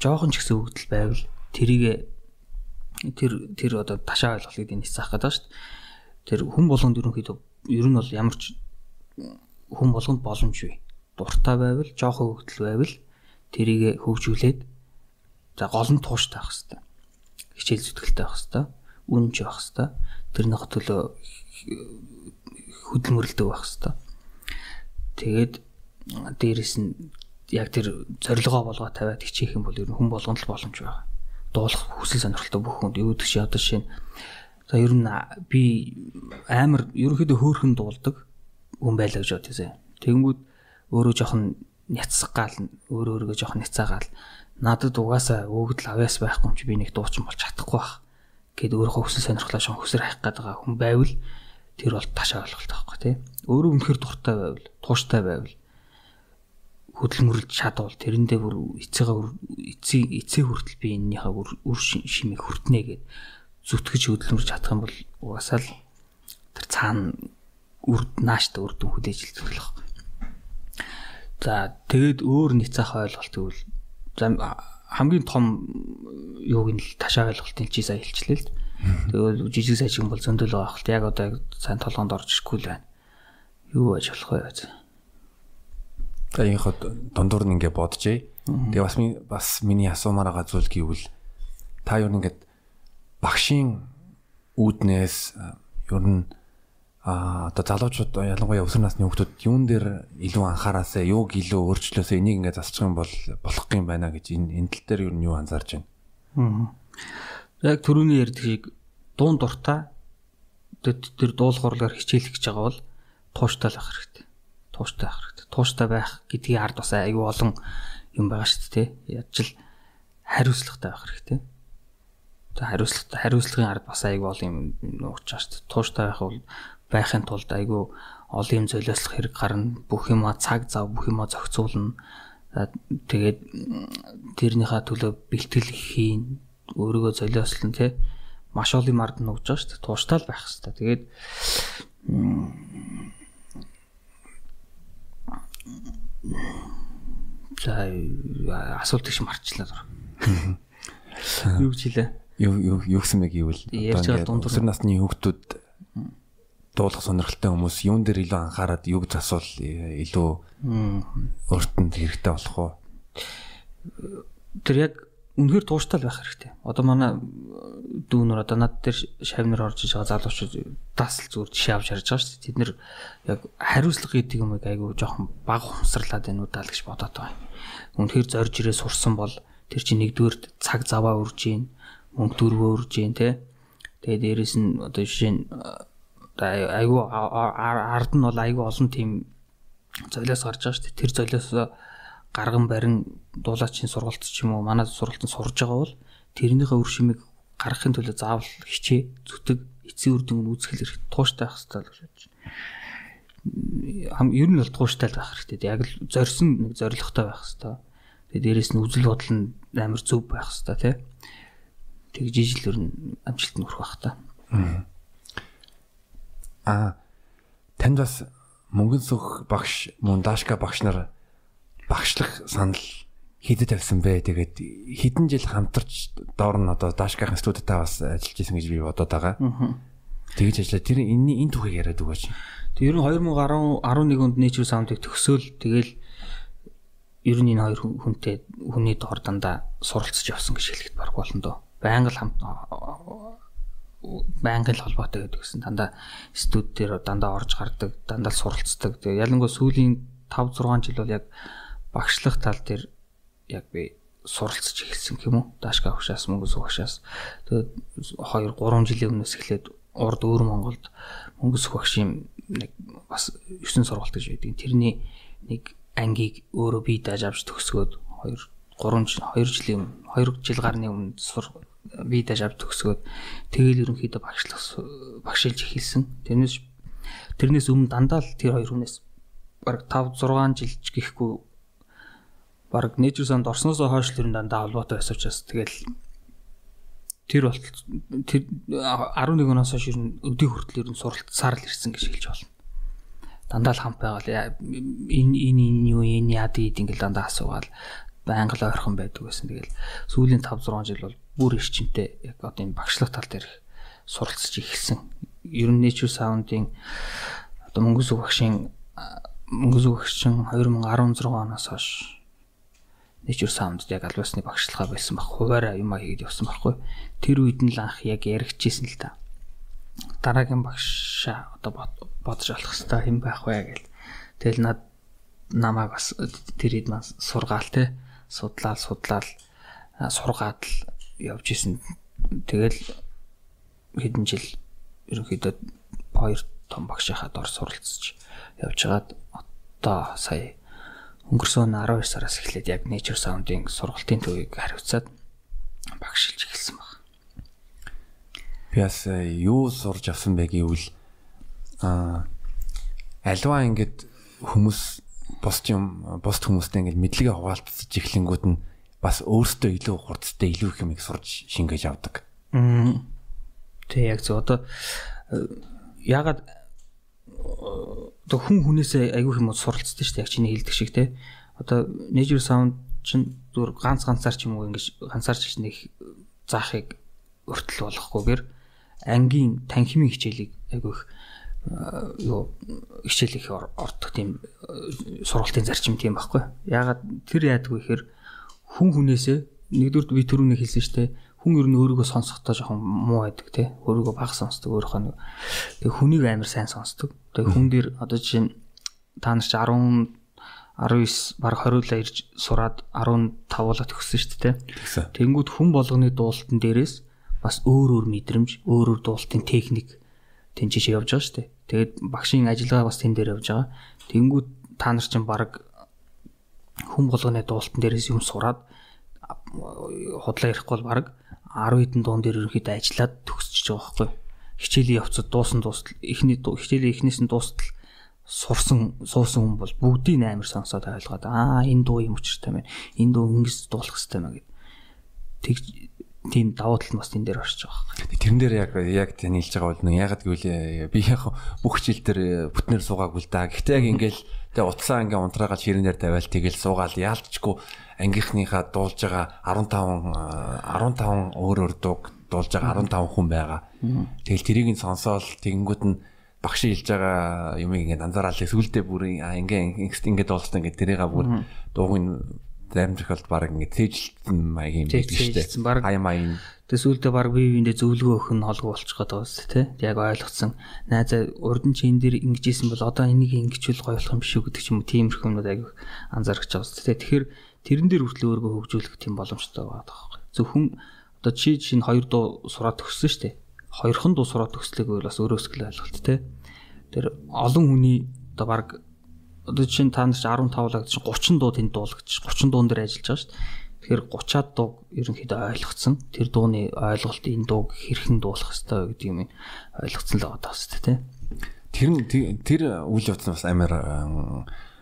жоохон ч гэсэн өгдөл байвал тэрийг тэр тэр одоо ташаа ойлголтыг энэ заах гэдэг шүү дээ. Тэр хүн болгонд ерөнхийдөө ер нь бол ямар ч хүн болгонд боломж бий. Дуртай байвал жоохон өгдөл байвал тэрийг хөгжүүлээд за гол нь тууштай байх хэвээр. Хичээл зүтгэлтэй байх хэвээр. Үнж байх хэвээр. Тэрнийх төлөө хөдөлмөрлөдөг байх хэвээр. Тэгээд дээрэс нь яг тэр зорилгоо болгоо тавиад хичээх юм бол ер нь хүн болгонд л боломж байгаа. Дуулах хүсэл сонирхолтой бүх хүнд юу гэдэг чи одоо шинэ за ер нь би амар ерөнхийдөө хөөхөн дуулдаг хүн байлаа гэж бодъё. Тэгэнгүүт өөрөө жоохон няцсгаал өөрөө өөрийгөө жоохон няцаагаал надад угаасаа өгдөл авяас байхгүй юм чи би нэг дуучин болж чадахгүй байх гэд өөрөө хүсэл сонирхлоо шон хөсөр хайх гээд байгаа хүн байвал тэр бол ташаа ойлголт байхгүй тий. Өөрөө үнэхээр дуртай байвал, тууштай байвал хөдөлмөрлж чадвал тэрэндээ бүр эцээгээ эцээ эцээ хүртэл би энэнийхээ үр шимийг хүртнэ гэд зүтгэж хөдөлмөрлж чадах юм бол угаасаа л тэр цаана үр нааштай үр дүн хүлээж илтгэх байхгүй. За тэгээд өөр няцаах ойлголт гэвэл хамгийн том юуг нь ташаа ойлголтын чи сая хэлчлээ л. Тэгээд жижиг сажиг бол зөндөл байгаа хэл. Яг одоо сайн толгоонд орж ирэхгүй л байна. Юу аж болох вэ? За энэ хот дундуур нь ингээ бодчихъя. Тэгээ бас бас миний асуумаар байгаа зүйл гэвэл та юу нэгэд багшийн үүднээс ер нь а одоо залуучууд ялангуяа өсвөр насны хүмүүс юун дээр илүү анхаараасаа юуг илүү өөрчлөөсөө энийг ингээ засчих юм бол болох юм байна гэж энэ энэ тал дээр юу анзаарч байна. Аа. Яг түрүүний ярьдаг шиг дуун дуртай тэр дуулахурлаар хичээлэх гэж байгаа бол тууштай л байх хэрэгтэй. Тууштай байх хэрэгтэй тууштай байх гэдгийг ард бас айгүй олон юм байгаа шүү дээ. Яаж л хариуцлагатай байх хэрэгтэй. Тэгээ хариуцлагатай хариуцлагын ард бас айгүй олон юм нуугч байгаа шүү дээ. Тууштай байх бол байхын тулд айгүй олон юм золиослох хэрэг гарна. Бүх юма цаг зав бүх юма зохицуулна. Тэгээд тэрнийхээ төлөө бэлтгэл хийн өөрийгөө золиослон тий маш олон юм ард нуугч байгаа шүү дээ. Тууштай л байх хэрэгтэй. Тэгээд За асуулт их марчлаа зур. <laughs> Юу гэж хэлээ? Юу юу юу гэсэн мэг гэвэл одоо өсвөр насны хүүхдүүд дуулах сонирхолтой хүмүүс юун дээр илүү анхаарад юу гэж асуул илүү өөртөнд хэрэгтэй болох уу? Тэр яг үнэхээр тууштай байх хэрэгтэй. Одоо манай дүүнөр одоо над дээр шавнар орж иж байгаа залуучууд дасл зүгээр жишээ авч харж байгаа шүү дээ. Тэд нэр яг хариуцлага гэдэг юм айгүй жоохон баг ухамсарлаад байна уу даа л гэж бодоод байгаа. Үнэхээр зорж ирээ сурсан бол тэр чинь нэгдүгээр цаг заваа үрж гин, мөнгө дөрвөө үрж гин те. Тэгээ дээрэс нь одоо жишээ нь айгүй ард нь бол айгүй олон тийм золиос гарч байгаа шүү дээ. Тэр золиос гарган барин дуулаачийн сургалт ч юм уу манай сургалтанд сурж байгаа бол тэрнийхээ үр шимийг гаргахын төлөө заавал хичээ зүтэг эцсийн үр дүн үүсгэл хэрэг тууштай байх хэрэгтэй л гэж хам ер нь бол тууштай л байх хэрэгтэй. Яг л зорьсон нэг зоригтой байх хэрэгтэй. Тэгээ дээрэс нь үзэл бодол нь амар зөв байх хэрэгтэй тий. Тэгж ижил ер нь амжилт нь хүрэх байх та. Аа танд бас мөнгөн сүх багш мөн даашка багш нар багшлах санал хідэд тавьсан бэ? Тэгээд хэдэн жил хамтарч доор нь одоо даашкахийн студидтай бас ажиллаж исэн гэж би бодоод байгаа. Тэгж ажиллаа. Тэр энэ энэ түүхийг яриад өгөөч. Тэг ер нь 2010 11 онд Nature Sound-ыг төгсөөл тэгэл ер нь энэ хоёр хүнтэй хүний доор дандаа суралцж явсан гэж хэлэхэд баг болно доо. Байнга л хамт байнгын холбоотой гэдэг гэсэн дандаа студ дээр дандаа орж гардаг, дандаа суралцдаг. Тэгээ ялангуяа сүүлийн 5 6 жил бол яг багшлах тал дээр яг би суралцж эхэлсэн юм уу? Даашка хушаас мөнгөс хушаас. Тэгээд 2 3 жилийн өмнөөс эхлээд урд өөр Монголд мөнгөс багшийн нэг бас 9 сургалт гэж байдаг. Тэрний нэг ангийг өөрөө бие дааж авч төгсгөөд 2 3 жил 2 жилийн өмнө 2 жил гарны өмнө сур бие дааж авч төгсгөөд тэгэл ерөнхийдөө багшлах багшилж эхэлсэн. Тэрнээс тэрнээс өмнө дандаа л тэр хоёр хүнээс бараг 5 6 жил гэхгүй Nature Sound орсноос хойш л ер нь дандаа холбоотой байсан учраас тэгэл тэр бол тэр 11 оноос хойш ер нь өдөө хүртэл ер нь суралцсаар л ирсэн гэж хэлж болно. Дандаа л хамт байгаал энэ энэ энэ юу энэ яа дийд ингээл дандаа асуугаал л ойрхон байдаг байсан. Тэгэл сүүлийн 5 6 жил бол бүр эрчимтэй яг одоо энэ багшлах тал дээр суралцж ихсэн. Ер нь Nature Sound-ийн одоо мөнгөс багшийн мөнгөс багшин 2016 оноос хойш Nature Sound яг албасны багшлахаа байсан баг. Хуваараа юм а хийгээд явсан байхгүй. Тэр үед нь л анх яг яригчээсэн л та. Дараагийн багшаа одоо бодож олох хэвээр хэм байх вэ гэл. Тэгэл над намайг бас тэр хэд маань сургаал те судлаал судлаал сургаад л явж исэн. Тэгэл хэдэн жил ерөнхийдөө хоёр том багшийнхаа дор суралцж явж хагаад одоо сая өнгөрсөн 12 сараас эхлээд яг Nature Sound-ийн сургалтын төвийг хариуцаад багшилж эхэлсэн баг. Би бас юу сурж авсан бэ гэвэл а альва ингээд хүмүүс бос юм бос хүмүүстэй ингээд мэдлэгээ хуваалцаж эхлэнгүүд нь бас өөртөө илүү хурцтай илүү их юмыг сурж шингээж авдаг. Аа. Тэг яг зөв одоо э, ягаад одоо хүн хүнээсээ айгүй юм суралцдаг шүү дээ яг чиний хэлдэг шиг те. Одоо Nature Sound чинь зүгээр ганц ганцаар ч юм уу ингэж ганцаарч ч нэг заахыг өртөл болохгүйгээр ангийн танхимын хичээлийг айгүй их юу? Хичээл их ордог тийм сургалтын зарчим тийм байхгүй. Ягаад тэр яадгүй ихээр хүн хүнээсээ нэгдүгээр би түрүүний хэлсэн шүү дээ. Хүн ер нь өөрийгөө сонсохдоо жоохон муу байдаг те. Өөрийгөө бага сонсдог өөрийнхөө нэг тэг хүнийг амар сайн сонсдог. Тэг хүн дээр одоо жишээ нь та нар чи 10 19 баг 20 л ирж сураад 15 болоод төгссөн шүү дээ тэнгүүд хүн болгоны дуулалтан дээрээс бас өөр өөр мэдрэмж өөр өөр дуулалтын техник тэнцэж явж байгаа шүү дээ тэгээд багшийн ажиллагаа бас тэн дээр явж байгаа тэнгүүд та нар чинь баг хүн болгоны дуулалтан дээрээс юм сураад худлаа ярихгүй бол баг 10 хэдэн дуун дээр ерөнхийдөө ажиллаад төгсчихөж байгаа байхгүй. Хичээлийн явцад дуусан дуустал эхний хичээлийн эхнээс нь дуустал сурсан суусан хүн бол бүгдийг амар сонсоод ойлгоод аа энэ дуу юм учиртай байна. Энэ дуу ингэж дуулах хэрэгтэй маа гэд. Тэг тийм давуу тал нь бас энэ дээр орж байгаа байхгүй. Тэрэн дээр яг яг тань хэлж байгаа бол ягаад гэвэл э, би яг бүх хичээл дээр э, бүтнээр суугаагүй л да. Гэхдээ яг ингээл тэгээ уцаа ингээ унтраагаал ширэнээр тавиал тэгэл суугаал яалтчгүй ангийнхныхаа дуулж байгаа 15 15 өөр өөр дууг дуулж байгаа 15 хүн байгаа. Тэгэл тэрийг нь сонсоол тэгэнгүүт нь багш хэлж байгаа юмыг ингээд анзаараад сүулдэ бүр ингээ ингээ дуулсан ингээ тэрийга бүр дууг нь зарим тохиолдолд баг ингээд цээжилтэн маягийн юм байдаг шүү дээ. Хай маягийн. Тэгээ сүүлдээ баг бие биендээ зөвлөгөө өгөх нь холгүй болчих гээд байгаа шүү дээ. Яг ойлгоцсон. Найзаа урд нь чи энэ дэр ингэж ийсэн бол одоо энийг ингэчүүл гоё болох юм биш үү гэдэг ч юм уу тиймэрхүү юмнууд аяг анзаарч байгаа шүү дээ. Тэгэхээр тэрэн дээр хүртэл өөрийгөө хөгжүүлэх тийм боломжтой байгаа байхгүй. Зөвхөн одоо чи чинь хоёр дуу сураад төгссөн шүү дээ. Хоёрхан дуу сураад төгслөг бол бас өөрөө сэтгэл ойлголт те. Тэр олон хүний одоо баг одоо чинь та нар чи 15 лаг чинь 30 дуу тэнд дуулагдаж 30 дуун дээр ажиллаж байгаа шүү дээ. Тэгэхээр 30-аад дууг ерөнхийдөө ойлгоцсон. Тэр дууны ойлголт энэ дууг хэрхэн дуулах ёстой гэдэг юм ойлгоцсон л байгаа таа шүү дээ, тэ. Тэр тэр үйл явц нь бас амар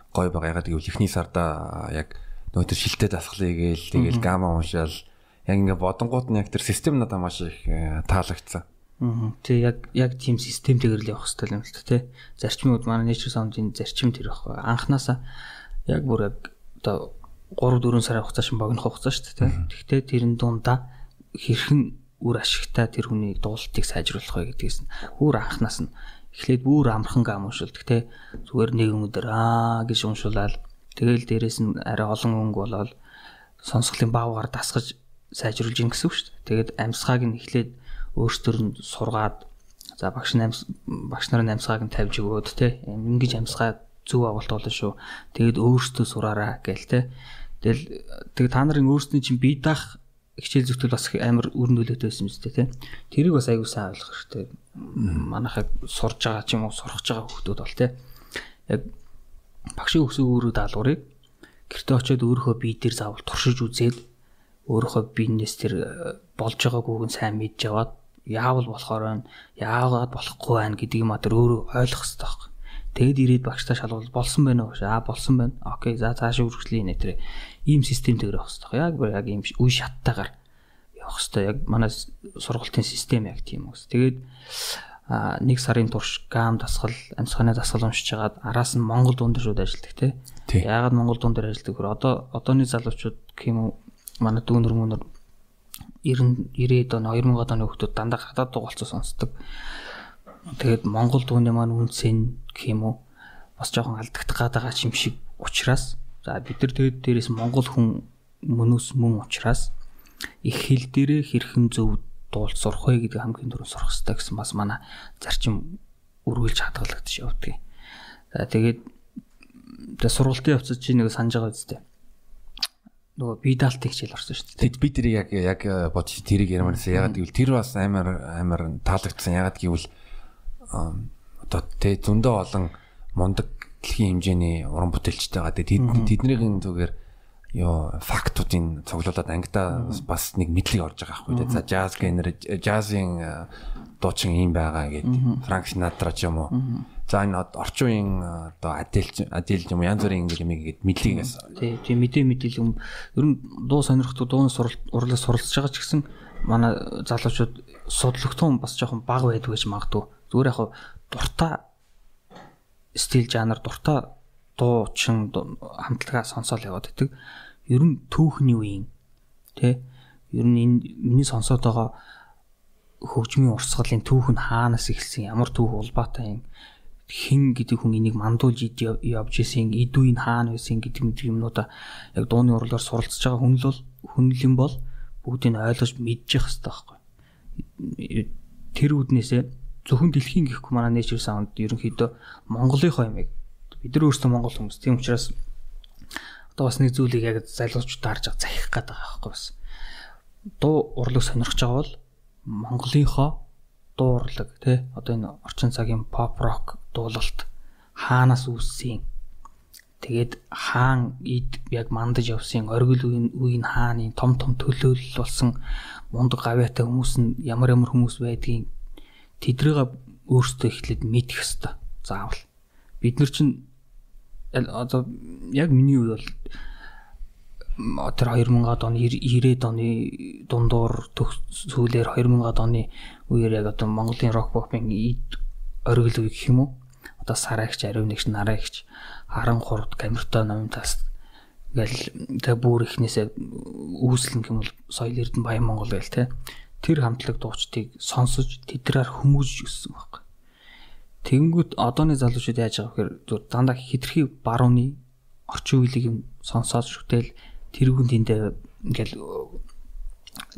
гой байгаа. Ягаад гэвэл эхний сарда яг нөгөө тэр шилтээ дасгалыг гээл тэгэл гама уншаал яг ингээ бодонгууд нь яг тэр систем надад маш их э, таалагдсан. Тэг яг яг тийм системтэйгэр л явах хэрэгтэй юм л та тий. Зарчмууд манай Nature Sound-ийн зарчим тэр байхгүй. Анханасаа яг бүр яг одоо 3 4 сарын хугацаа шин богинох хугацаа шүү дээ тий. Тэгтээ тэрэн дундаа хэрхэн үр ашигтай тэр хүний дуулалтыг сайжруулах вэ гэдгээс нь бүр анханаас нь эхлээд бүр амархан гам уншилдаг тий. Зүгээр нэг өнөдөр аа гэж уншуулаад Тэгэл дээрэс нь арай олон өнгө болоод сонсголын баавгаар дасгаж сайжруулж ин гэсэн үг шүү дээ. Тэгээд амьсгааг нь эхлээд өөрсдөр нь сургаад за багш нь багш нарын амьсгааг нь тавьж өгөөд те ингэж амьсгаа зөв авалт болно шүү. Тэгэд өөрсдөө сураараа гээл те. Тэгэл тэг та нарын өөрсдийн чинь бие даах хичээл зүтгэл бас амар үр нөлөөтэй байсан юм зү те. Тэрийг бас аягүй сайн ойлгох хэрэгтэй. Манайхаа сурж байгаа ч юм уу сурах байгаа хүмүүс бол те. Яг багшийн өсөг өөрөө даалгаврыг гэртээ очиод өөрийнхөө бие дээр заавал туршиж үзээд өөрийнхөө биенээс тэр э, болж байгаагүйг нь сайн мэдж яваад яавал болохоор байна яагаад болохгүй байна гэдгийг маа тэр өөрөө ойлгох хэрэгтэй байхгүй. Тэгэд ирээд багштай шалгуул болсон байна уу? Аа болсон байна. Окей за цаашаа үргэлжлэе нэ тэр ийм системтэйгээр явах хэрэгтэй. Яг яг ийм үе шаттайгаар явах хэрэгтэй. Яг манай сургалтын систем яг тийм үс. Тэгээд нэг сарын турш гам дасгал, амьсгааны дасгал уншиж хагаад араас нь Монгол дунд шууд ажилладаг тий. Яагаад Монгол дунд ажилладаг вэ? Одоо одооны залуучууд юм уу манай дүүнэр мөнөр 90 90-ад он 2000-ад оны хүмүүс дандаа гадаад дугаалцаа сонсдог. Тэгээд Монгол дууны маань үнсэн гэх юм уу бас жоохон алдагдах гад байгаа юм шиг учраас за бид нар тэгээд дээрээс Монгол хүн мөнөөс мөн учраас их хэл дээрээ хэрхэн зөв дуулж сурах вэ гэдэг хамгийн түрүү сурах хэрэгтэй гэсэн бас манай зарчим үргэлж хадгалагдаж явдаг. За тэгээд тэгээ сургалтын явцад чи нэг санаж байгаа үстэй. Нөгөө бие даалтын хичээл орсон шүү дээ. Тэд би тэрийг яг яг бодчих тэрийг ярмаарсан. Ягаад гэвэл тэр бас амар амар таалагдсан. Ягаад гэвэл одоо тэ зөндөө олон мундаг дэлхийн хэмжээний уран бүтээлчтэй байгаа. Тэгээд тэднийхэн зүгээр ёо фактуудын цуглуулад ангидаа бас нэг мэдлэг орж байгаа байхгүй тий. За jazz гэнэр jazz-ийн дуучин юм байгаа гэдэг. Франк Синатра ч юм уу. За энэ орчин үеийн одоо Адель Адель юм янз бүрийн ингэ юм гээд мэдлэгээс. Тий, тий мэдээ мэдээлэл юм. Ер нь дуу сонирхдаг дууны урлаг суралцж байгаа ч гэсэн манай залуучууд судлагдсан бас жоохон бага байдаг гэж магадгүй. Зүгээр яг дуртай стил жанр дуртай дуучин хамтлагаа сонсоол яваад байдаг. Ер нь түүхний үеийн тий ер нь энэ миний сонсоод байгаа хөгжмийн урсгалын түүх нь хаанаас эхэлсэн ямар түүх улбаатай юм хин гэдэг хүн энийг мандуулж явж исэн нь хаана байсан гэдэг мэт юмнуудаа яг дууны урлаар суралцж байгаа хүн л бол хүн л юм бол бүгдийг нь ойлгож мэдчих хэрэгтэй байхгүй. Тэр үднээсээ зөвхөн дэлхийн гэхгүй манай nature sound ерөнхийдөө Монголынхоо юм яг. Бид нар өөрсдөө монгол хүмүүс. Тийм учраас одоо бас нэг зүйлийг яг залуучууд харж захих гээд байгаа байхгүй бас. Дуу урлаг сонирхож байгаа бол Монголынхоо дуу урлаг тий одоо энэ орчин цагийн pop rock дуулалт хаанаас үүссэн тэгээд хаан ид яг мандаж явсан оргил үеийн хааны том том төлөөлөл болсон мундаг гавьяатай хүмүүс нь ямар ямар хүмүүс байдгийг тэдрийг өөрсдөө эхлээд мэдэх хэвээр заавал бид нар чинь одоо яг миний үе бол тэр 2000-аад оны 90-ад оны дундуур сүүлээр 2000-ад оны үеэр яг одоо Монголын рок попын оргил үе гэх юм уу? Одоо сараагч, ариунагч, нараагч, харан хурд, камерта номтас ингээл тэг бүр ихнээсээ үүслэн юм бол соёл эрдэн баян Монгол гээл те. Тэр хамтлаг дуучдыг сонсож тэдрээр хүмүүжж өссөн байхгүй. Тэнгүүт одооны залуучууд яаж байгаа гэхээр зүр дандаа хитрхи барууны орчин үеийг юм сонсоод шүтэл тэрүүн тэндээ ингээл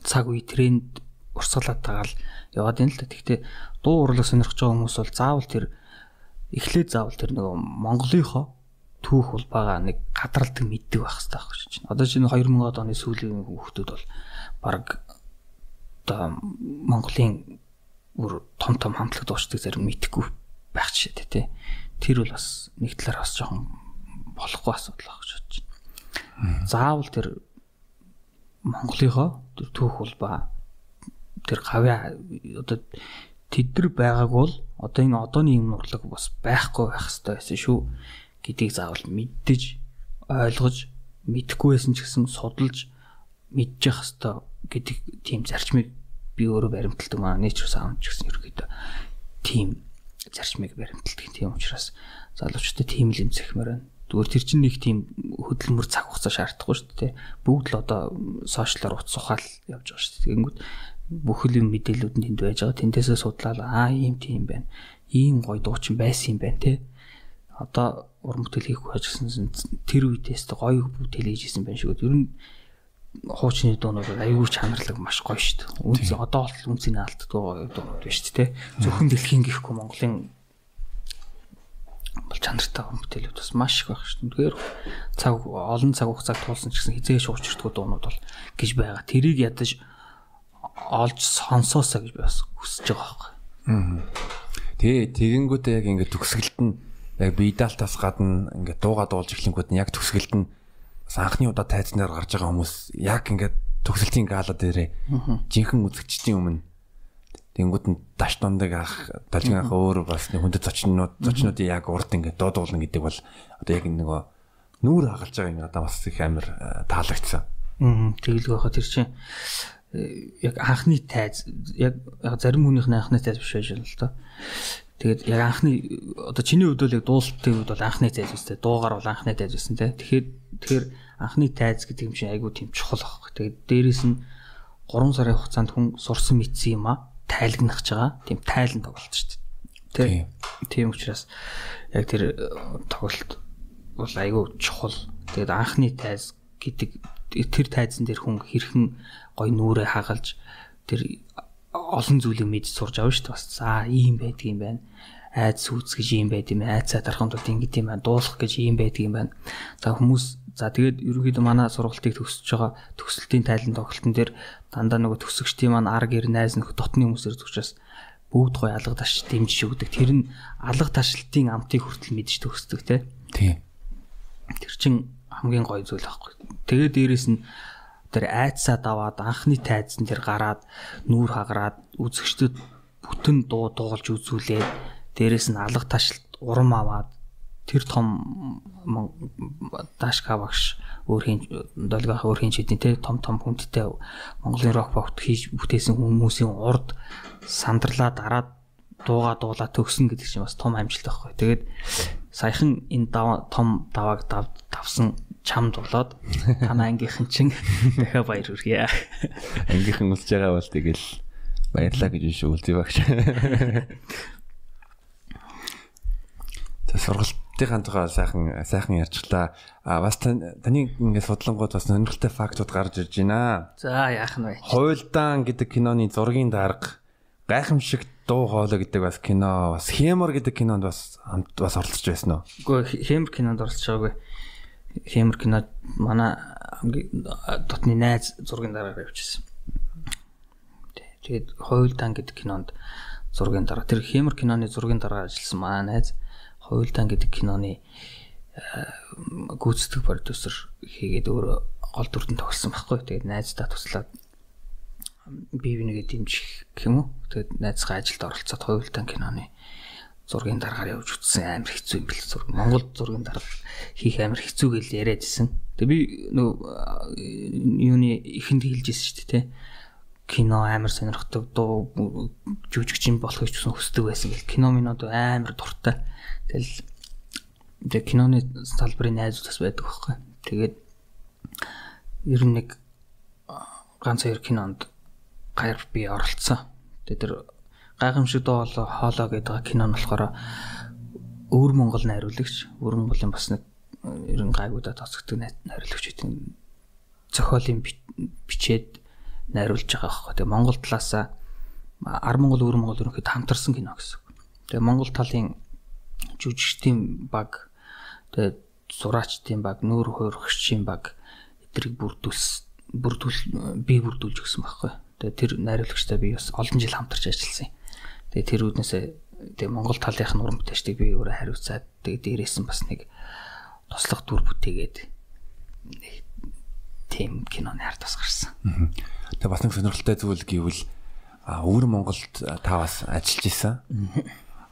цаг үе тренд урсгалаад тагаал яваад юм л та. Гэхдээ дуу урлаг сонирхож байгаа хүмүүс бол заавал тэр эхлээд заавал тэр нөгөө Монголынхоо түүх бол бага нэг гадралдаг мэддэг байх хэрэгтэй байх байна. Одоо чинь 2000-аад оны сүүлийн хүүхдүүд бол баг одоо Монголын бүр том том хамтлаг дуучдаг зарим мэдхгүй байх жишээ тий. Тэр бол бас нэг талаар бас жоохон болохгүй асуудал байх гэж бодож байна заавал тэр Монголынхоо тэр түүх улбаа тэр гавья одоо тэд нар байгааг бол одоо энэ одооны юм урлаг бас байхгүй байх хэрэгтэй байсан шүү гэдгийг заавал мэддэж ойлгож мэдэхгүй байсан ч гэсэн судалж мэдчих хэвээр гэдэг тийм зарчмыг би өөрөө баримталдаг маа nature sound ч гэсэн ерөөхдөө тийм зарчмыг баримталдаг тийм учраас залуучуудад тийм л юм зэхмээр байна Зүгээр тэр чинь нэг тийм хөдөлмөр цаг хугацаа шаардахгүй шүү дээ. Бүгд л одоо сошиалаар утас ухаал явж байгаа шүү дээ. Тэнгүүд бүхэл юм мэдээлүүд нь тэнд байж байгаа. Тэндээсээ судлаад аа ийм тийм байна. Ийм гоё дуучин байсан юм байна те. Одоо уран бүтээл хийх гэсэн тэр үедээс гоё бүтээл хийжсэн байна шүү. Ер нь хуучны дуунууд аюул чанарлаг маш гоё шүү. Үнс одоо бол үнсийн алддаггүй гоё дуунууд байна шүү дээ. Зөвхөн дэлхийн гихгүй Монголын бол чанартай бүтээлүүд бас маш их байх шүү. Тэгэхээр цаг олон цаг хугацааг туулсан ч гэсэн хизээ шуурчдгоо дуунууд бол гэж байгаа. Тэрийг ядаж олж сонсоосаа гэж би бас хүсэж байгаа байхгүй. Аа. Тэгээ тэгэнгүүтээ яг ингээд төгсгөлт нь яг бидалтаас гадна ингээд дуугаа дуулж эхлэнгүүд нь яг төгсгөлт нь бас анхны удаа тайзнаар гарч байгаа хүмүүс яг ингээд төгсөлтийн гала дээрээ жинхэнэ үзэгчдийн өмнө Тэнгүүд нь даш дундаг ах далжин ах өөр бас нэг хүндэт зочнууд зочнуудын яг урд ингээд дуудуулна гэдэг бол одоо яг нөгөө нүүр хагалж байгаа юм надад бас их амар э, таалагдсан. Аа тэгэлгүй байхад тэр чинь яг анхны тайз яг зарим хүнийх нь анхны тайз биш байж л та. Тэгээд яг анхны одоо чиний яг дуулалтын хувьд бол анхны тайз үстэй дуугаар бол анхны тайз үсэн те. Тэгэхээр тэгэхээр анхны тайз гэдэг юм чинь айгүй тийм чухал баг. Тэгээд дээрэс нь 3 сарын хугацаанд хүн сурсан мэдсэн юм а тайлгнах гэж байгаа. Тийм тайлан тоглолт шүү дээ. Тэ. Тийм учраас яг тэр э, тоглолт бол айгүй чухал. Тэгээд анхны тайз гэдэг тэр тайзан дээр хүн хэрхэн гой нүрээ хагалж тэр олон зүйлийг мэдж сурж авна шүү дээ. Бас за ийм байдгийм байна. Айц сүүц гэж юм байд юм айцаа дарахын тулд ингэт юм байна. Дуулах гэж юм байдаг юм байна. За хүмүүс за тэгээд ерөнхийдөө манай сургалтыг төгсөж байгаа төгсөлтийн тайлан тоглолтын дээр дандаа нөгөө төгсөгчдийн маань ар гэр найз нөх дотны хүмүүсээр зүгчээс бүгд гой алга таш дэмжиж өгдөг. Тэр нь алга ташлтын амтыг хүртэл мэдж төгсдөг те. Тий. Тэр чин хамгийн гоё зүйл байхгүй тэгээд дээрэс нь тэр айцаа даваад анхны тайзан дээр гараад нүүр хагараад үзэгчдэд бүтэн дуу дуулж үзүүлээд дээрэс нь алга ташлт урам аваад тэр том дашка багш өөр хин долгиох өөр хин шидний те том том хүндтэй Монголын рок богт хийж бүтээсэн хүмүүсийн урд сандарлаа дараад дууга дуулаа төгснө гэдэг чинь бас том амжилт байхгүй. Тэгээд саяхан энэ том давааг давсан чамд болоод танаа ангийнхан чинь дахиад баяр хүргье. Ангийнхан усж байгаа бол тэгэл баярлаа гэж шүүлтий багш. За сургалтынхаа тухай сайхан сайхан ярьчлаа. А бас таны ингээд судлангууд бас сонирхолтой фактууд гарч ирж байна. За яах нь вэ? Хуйлдаан гэдэг киноны зургийн дарга гайхамшиг дуу хоолой гэдэг бас кино бас Хемор гэдэг кинонд бас бас оролцож байсан уу? Үгүй Хемор кинонд оролцож байгаагүй. Хемор кино манай дотны найз зургийн дараагаар явчихсан. Тэгээд Хуйлдаан гэдэг кинонд зургийн дараа тэр Хемор киноны зургийн дараа ажилласан манай найз Хуйлдаан гэдэг киноны гүйцэтгэх продюсер хийгээд өөрөө гол дүрдэн тоглосон байхгүй. Тэгээд найздаа туслаад бие бинийгээ дэмжих гэх юм уу. Тэгээд найзгаа ажилд оролцоод Хуйлдаан киноны зургийн дараагаар явж үтсэн амар хэцүү юм бэл зураг. Монгол зургийн дарга хийх амар хэцүү гэж яриадсэн. Тэгээ би нөө юуны ихэнд хэлж ирсэн шүү дээ, тэ кино амар сонирхдаг дуу жүжигчин болохыг ч хүсдэг байсан гэл кино минод амар дуртай. Тэгэл тэг киноны салбарын найзууд бас байдаг байхгүй. Тэгээд ер нь нэг ганц хоёр кинонд гайр би оролцсон. Тэгээд тэр гайхамшиг доо хоолоо гэдэг кино нь болохоор өвөр Монгол найруулагч, өвөр Монголын бас нэг ер нь гайгуудаа тооцогддог найруулагч гэдэг зохиолын бичээд найруулж байгаа байхгүй. Тэгээ Монгол талаасаа Ар Монгол өвөр Монгол ерөнхийдөө хамтарсан кино гэсэн. Тэгээ Монгол талын жүжигчдийн баг тэгээд сураачдын баг, нүүр хуурагчдын баг эдрийг бүрдүүлс бүрдүүл би бүрдүүлж өгсөн байхгүй. Тэгээд тэр найруулагчтай би бас олон жил хамтарч ажилласан. Тэгээд тэр үднээсээ тэгээд Монгол талынх нь уран бүтээлчдийг би өөрөө хариуцаад тэгээд дээрээс нь бас нэг туслах дүр бүтээгээд тийм киноны ард бас гарсан. Тэгээ бас нэг сонирхолтой зүйл гэвэл өвөр Монголд та бас ажиллаж исэн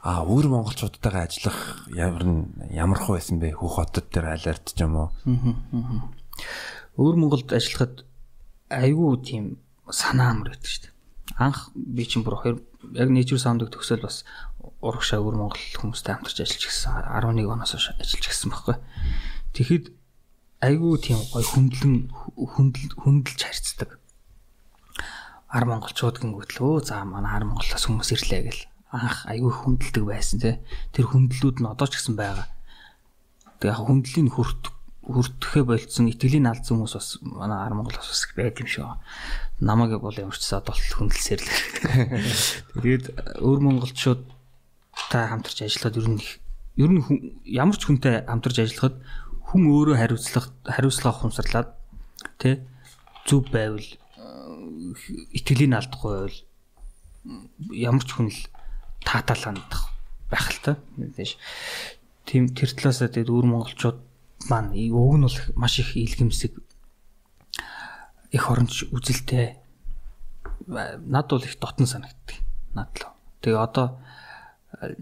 а өөр монголчуудтайгаа ажиллах ямар ямар хөө байсан бэ? Хүү хотод дээр алерт ч юм уу? Өөр монголд ажиллахад айгүй тийм санаа амар байдаг шүү дээ. Анх би чинь бүр яг нэчүр саундыг төгсөөл бас урагшаа өөр монгол хүмүүстэй хамтарч ажиллаж гисэн 11 оноос хойш ажиллаж гисэн байхгүй тэгэхэд айгүй тийм гой хөндлөн хөндлөж харьцдаг ар монголчууд гингүүтлөө за манай ар монголоос хүмүүс ирлээ гэл анх айгүй хүндэлдэг байсан тий. Тэр хүндлүүд нь одоо ч гэсэн байгаа. Тэг яг хүндлийн хүрт хүртэхэ болцсон итгэлийн алдсан хүмүүс бас манай ар Монголоос бас байд юм шиг. Намайг бол ямар ч саад бол хүндэлсээр л. <laughs> Тэгээд өөр монголчууд та хамтарч ажиллахад ер нь ер нь ямар ч хүнтэй хамтарч ажиллахад хүн өөрөө хариуцлах хариуцлага ухамсарлаад тий зүв байвал итгэлийн алдахгүй байвал ямар ч хүн л таатаал хандах байх л та. Тийм тэр талаасаа тэгээд өвөр монголчууд маань уг нь бол маш их илгэмсэг их оронч үзэлтэй над бол их дотн санагддаг. Над л. Тэгээ одоо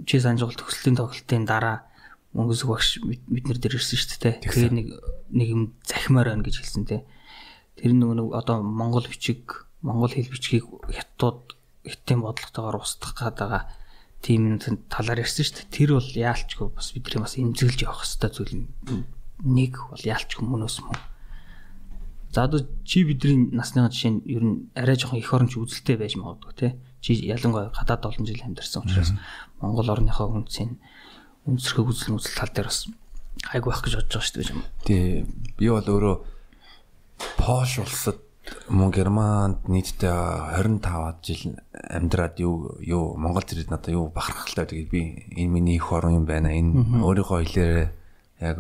чи санжгал төгслийн тоглолтын дараа мөнгөсөг багш бид нар дээр ирсэн шүү дээ. Тэгээ нэг нэг юм захимаар байна гэж хэлсэн те. Тэр нэг одоо монгол бичиг, монгол хэл бичгийг хятад хятадын бодлоготойгоор устгах гээд байгаа тийм талаар ярьсан шүү дээ. Тэр бол яалчгүй бас бидний бас эмзэглэж явах хэрэгтэй зүйл нэг бол яалчгүй мөнөөс мөн. За одоо чи бидний насны жишээ нь ер нь арай жоохон их оронч үзэлтэй байж магадгүй тий. Чи ялангуяа гадаад олон жил амьдарсан учраас Монгол орныхоо хүнсийн өнцөрхөг үзэл үзэл тал дээр бас хайг байх гэж бодож байгаа шүү дээ юм. Тий. Би бол өөрөө Пош улсад мөн Германд нийтдээ 25 жил амьдраад юу юу Монгол зэрэг надад юу бахархалтай тэгээд би энэ миний их орон юм байна. Энэ өөрийнхөө хэлээр яг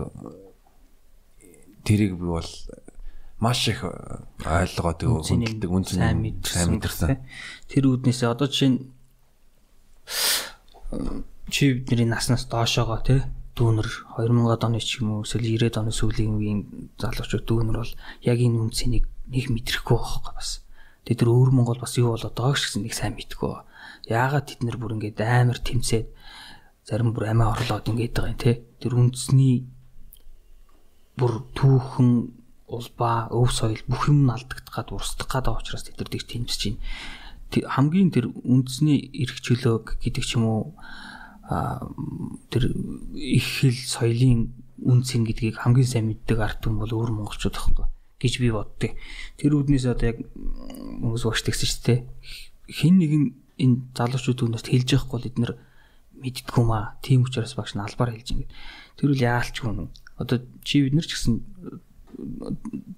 тэрийг би бол маш их ойлгоод хүндэлдэг үн сайн мэдэрсэн. Тэр үүднээсээ одоо жишээ нь чи бидний наснаас доошоогоо тий дүүнер 2000-ад оны ч юм уу эсвэл 90-ад оны сүүлийн үеийн залуучууд дүүнер бол яг энэ үнцнийг нэг мэдрэхгүй байхгүй бас. Тэд нар өөр Монгол бас юу болоод байгааг ч гэсэн нэг сайн мэдгүй. Яагаад тэд нар бүр ингээд амар тэмцээд зарим бүр амиа орлоод ингээд байгаа юм те. Тэр үндэсний бүр түүхэн улбаа, өв соёл бүх юм нь алдагдах гад урсдах гад байгаа учраас тэд нар тийж тэмцэж байна. Хамгийн тэр үндэсний эрх чөлөө гэдэг ч юм уу тэр их хэл соёлын үнцэн гэдгийг хамгийн сайн мэддэг ард түмэн бол өөр монголчууд байхгүй гэж би боддог. Тэр үүднээс одоо яг хүмүүс тэгсэн шүү дээ. Хин нэгэн энэ залуучууд өнөөс хэлж явахгүй бол эднэр мэддгүү маа. Тийм учраас багш нь албаар хэлж ингээд. Тэр үл яалч хүн. Одоо чи бид нар ч гэсэн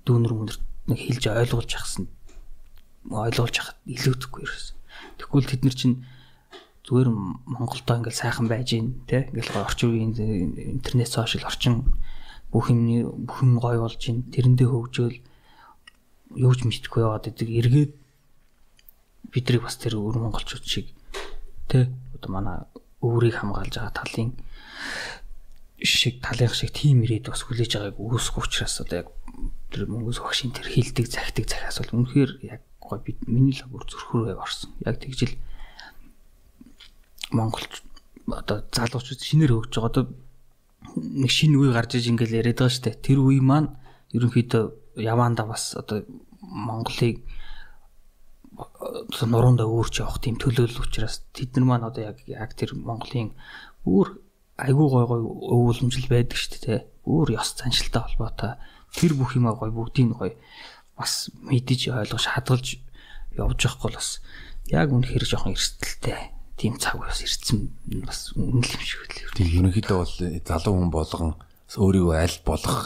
дүүнэр мөнөр нэг хэлж ойлгуулж яхсан ойлгуулж яхад илүүдэхгүй ерөөс. Тэгвэл тэд нар чинь зүгээр Монголдо ингээл сайхан байж гин те ингээл орчин үеийн интернет сошиал орчин бүх юм бүх юм гоё болж гин тэрэндээ хөгжөөл юу ч мэдхгүй яваад идэг. Эргээд бидрийг бас тэр өр монголчууд шиг те одоо манай өврийг хамгаалж байгаа талын шиг талынх шиг тийм ирээд бас хүлээж байгааг үүсэх учраас одоо яг тэр мөнгөс багшийн тэр хилдэг захидаг захиас бол үнэхээр яг гоо би миний л бүр зөрхөрөө орсон. Яг тэгжил Монголч одоо залуучууд шинээр хөгж байгаа. Одоо нэг шинэ үе гарч иж ингээл яриад байгаа дээ. Тэр үе маань ерөнхийдөө яваанда бас одоо Монголыг нуруундаа өөрч явах тийм төлөөлөл учраас тэд нар маань одоо яг яг тэр Монголын өөр айгүй гой гой өвөлмжил байдаг шүү дээ. Өөр ёс заншилтай холбоотой тэр бүх юм гой бүгдийг гой бас мэдэж ойлгож хадгалж явж байхгүй бас яг үнэхээр жоохон эрсдэлтэй тийм цаг бас ирсэн бас үнэн л юм шиг үлээ. Тийм ерөнхийдөө бол залуу хүн болгон өөрийгөө аль болох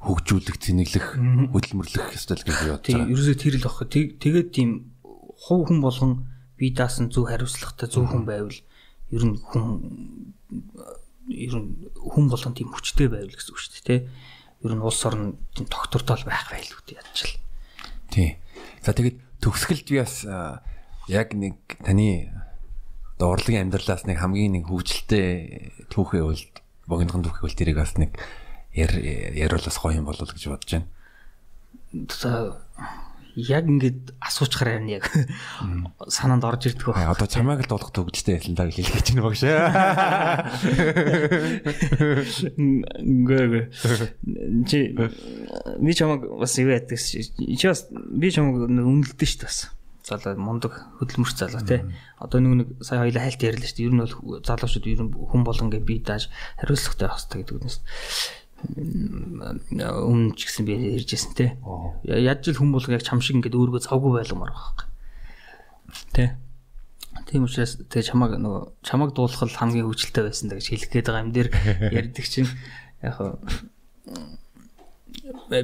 хөгжүүлэх, цэнэглэх, хөдөлмөрлөх ёстой л гэж бодож байгаа. Тийм ерөөсөө тэр л багх. Тэгээд тийм хувь хүн болгон бие даасан зөв хариуцлагатай зөв хүн байвал ер нь хүн ер нь хүн болгон тийм хүчтэй байвал гэсэн үг шүү дээ, тэ. Ер нь улс орн тийм тогтвортой байх байлгүй дээ ядчил. Тийм. За тэгээд төгсгөлд би бас яг нэг таны урлагийн амьдралаас нэг хамгийн нэг хөвгөлтэй түүхээ бол богинохон түүхээ бол тэрийг бас нэг яриулаас гоё юм болов гэж бодож байна. За яг ингээд асуучхаар байна яг санаанд орж ирдэг байна. Одоо чамайг л дуулах төгөлтэй ялан даа хэлэх гэж байна багш. Гэг. Чи би чамайг бас юу яддаг чи бас би чамайг үнэлдэж шүү дээ бас залуу мундаг хөдөлмөрч залуу тий. Одоо нэг нэг сая хоёлаа хайлт ярьлаа шүү дээ. Ер нь бол залуучууд ер нь хүн болгон гээ бие дааж хариуцлагатай байх хэрэгтэй гэдэг үгнээс өмнө ч гэсэн би ярьжсэн тий. Яаж л хүн болгоо яг чам шиг ингээд өөргөө завгүй байлгамаар байгаа хэрэг. Тий. Тийм учраас тэгээ чамаг нөгөө чамаг дуулах хамгийн хөвчлөлтэй байсан гэж хэлэх гээд байгаа юм дээр <laughs> ярьдаг чинь яг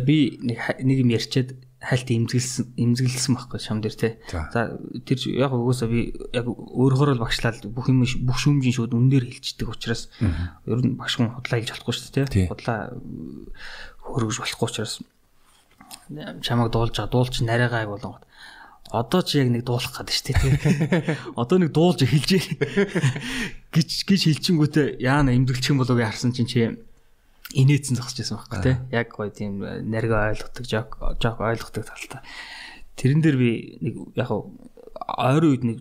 би нэг юм ярьчаад хальт имзгэлсэн имзгэлсэн байхгүй шам дээр те. За тэр яг угсаа би яг өөрөөр л багшлаад бүх юм бүх шүүмжийн шууд үнээр хилчдэг учраас ер нь багш хүн худлаа хийж болохгүй шүү дээ те. Худлаа хөргөж болохгүй учраас чамайг дуулж дуулч нарайгаа ай болгоод одоо чи яг нэг дуулах гээд шүү дээ. Одоо нэг дуулж хэлжээ гэж гэж хэлчихэнгүүтээ яана имзгэлчих юм болов уу харсан чинь чи инээдсэн зогсож байсан байхгүй тий. Яг гоё тийм нариг ойлгодог, жок жок ойлгодог талтай. Тэрэн дээр би нэг яг ойрын үед нэг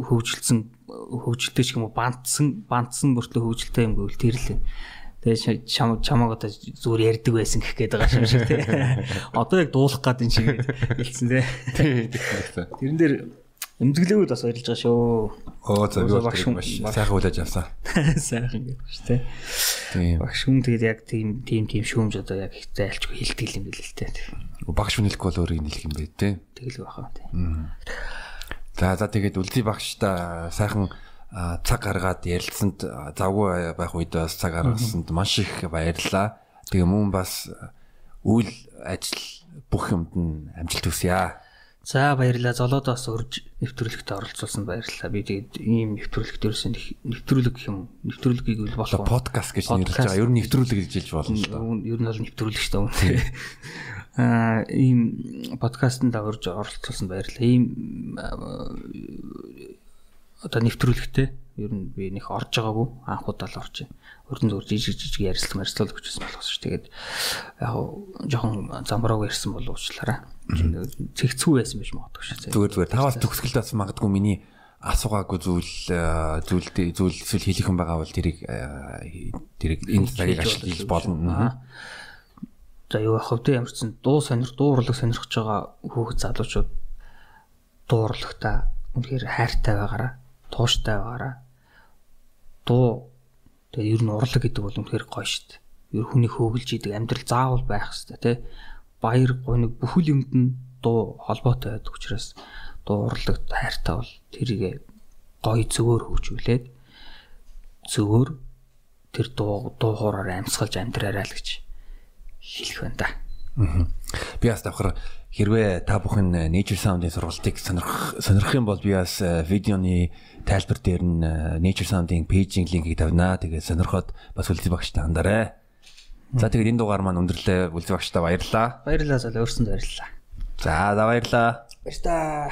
хөгжилсэн хөгжилтэй ч юм уу бантсан бантсан бүртлээ хөгжилтэй юм гэвэл тэр л Тэгээ чам чамаг одоо зүгээр ярьдаг байсан гэх гээд байгаа юм шиг тий. <laughs> Одоо яг дуулах гад энэ шиг хэлсэн тий. Тэрэн дээр Эмзэглээгүүд бас баярлж байгаа шүү. Оо за би бол маш сайхан хүлээж авсан. <laughs> Сайхан гэж шүү дээ. Багш хүн тэгээд яг тийм тийм тийм шүүмж одоо яг зайлчгүй хилдэг юм билээ л дээ. Багш хүнэлэхгүй бол өөрийг нэлэх юм бэ тээ. Тэгэл баха тийм. За за тэгээд үлдээ багштай сайхан цаг гаргаад ярилцсанд завгүй байх үед бас цаг гаргасанд маш их баярлалаа. Тэгээ мөн бас үйл ажил бүх юмд нь амжилт хүсье. За баярлалаа. Золоодоос урьж нэвтрүүлэгт оролцуулсан баярлалаа. Би тэгээд ийм нэвтрүүлэгт ерөөсөн нэвтрүүлэг гэх юм. Нэвтрүүлгийг үл болох. Подкаст гэж нэрлэж байгаа. Ер нь нэвтрүүлэг гэж хэлж болно л доо. Ер нь бол нэвтрүүлэг шүү дээ. <laughs> Аа ийм подкастт орж оролцуулсан баярлалаа. Ийм одоо нэвтрүүлэгтэй ер нь би нэг орж байгаагүй анх удаа л орж байна. Өрдөн зур жижиг жижиг ярилцлага марилцлал өгчсэн болохос ш. Тэгээд яг жоохон замбрааг ярьсан болов Цэгцүү байсан байж магадгүй ш. Зүгээр зүгээр таваас төгсгөлд бас магадгүй миний асуугаагүй зүйл зүйл зүйл эсвэл хэлэх юм байгаа бол тэрийг тэрийг энэ цагийг ашиглаж болно. За юу ах вэ ямар ч сан дуу сонир дуу урлаг сонирхож байгаа хүүхэд залуучууд дуу урлагта үнэхээр хайртай байгаараа тууштай байгаараа дуу тэгээ ер нь урлаг гэдэг бол үнэхээр гоё шүү дээ. Ер хүний хөөгөлж идэг амьдрал заавал байх хэрэгтэй тий. Баяр гоног бүхэл юмд нь дуу холбоотой байдаг учраас дуу урлагт хайртай бол тэрийг гоё зөвөр хөгжүүлээд зөвөр тэр дуу дуу хоороор амьсгалж амьдраарай л гэж хэлэх байна да. Би бас давхар хэрвээ та бүхэн Nature Sound-ийн сургалтыг сонирх сонирх юм бол би бас видеоны тайлбар дээр нь Nature Sound-ийн пэйжийн линкийг тавина. Тэгээд сонирхоод бас үлдээ багштай хандаарай. За тэгээд энэ дугаар маань өндөрлөө үлдээ багштай баярлалаа. Баярлалаа залуу өөрсөнд баярлалаа. За за баярлалаа. Баярлалаа.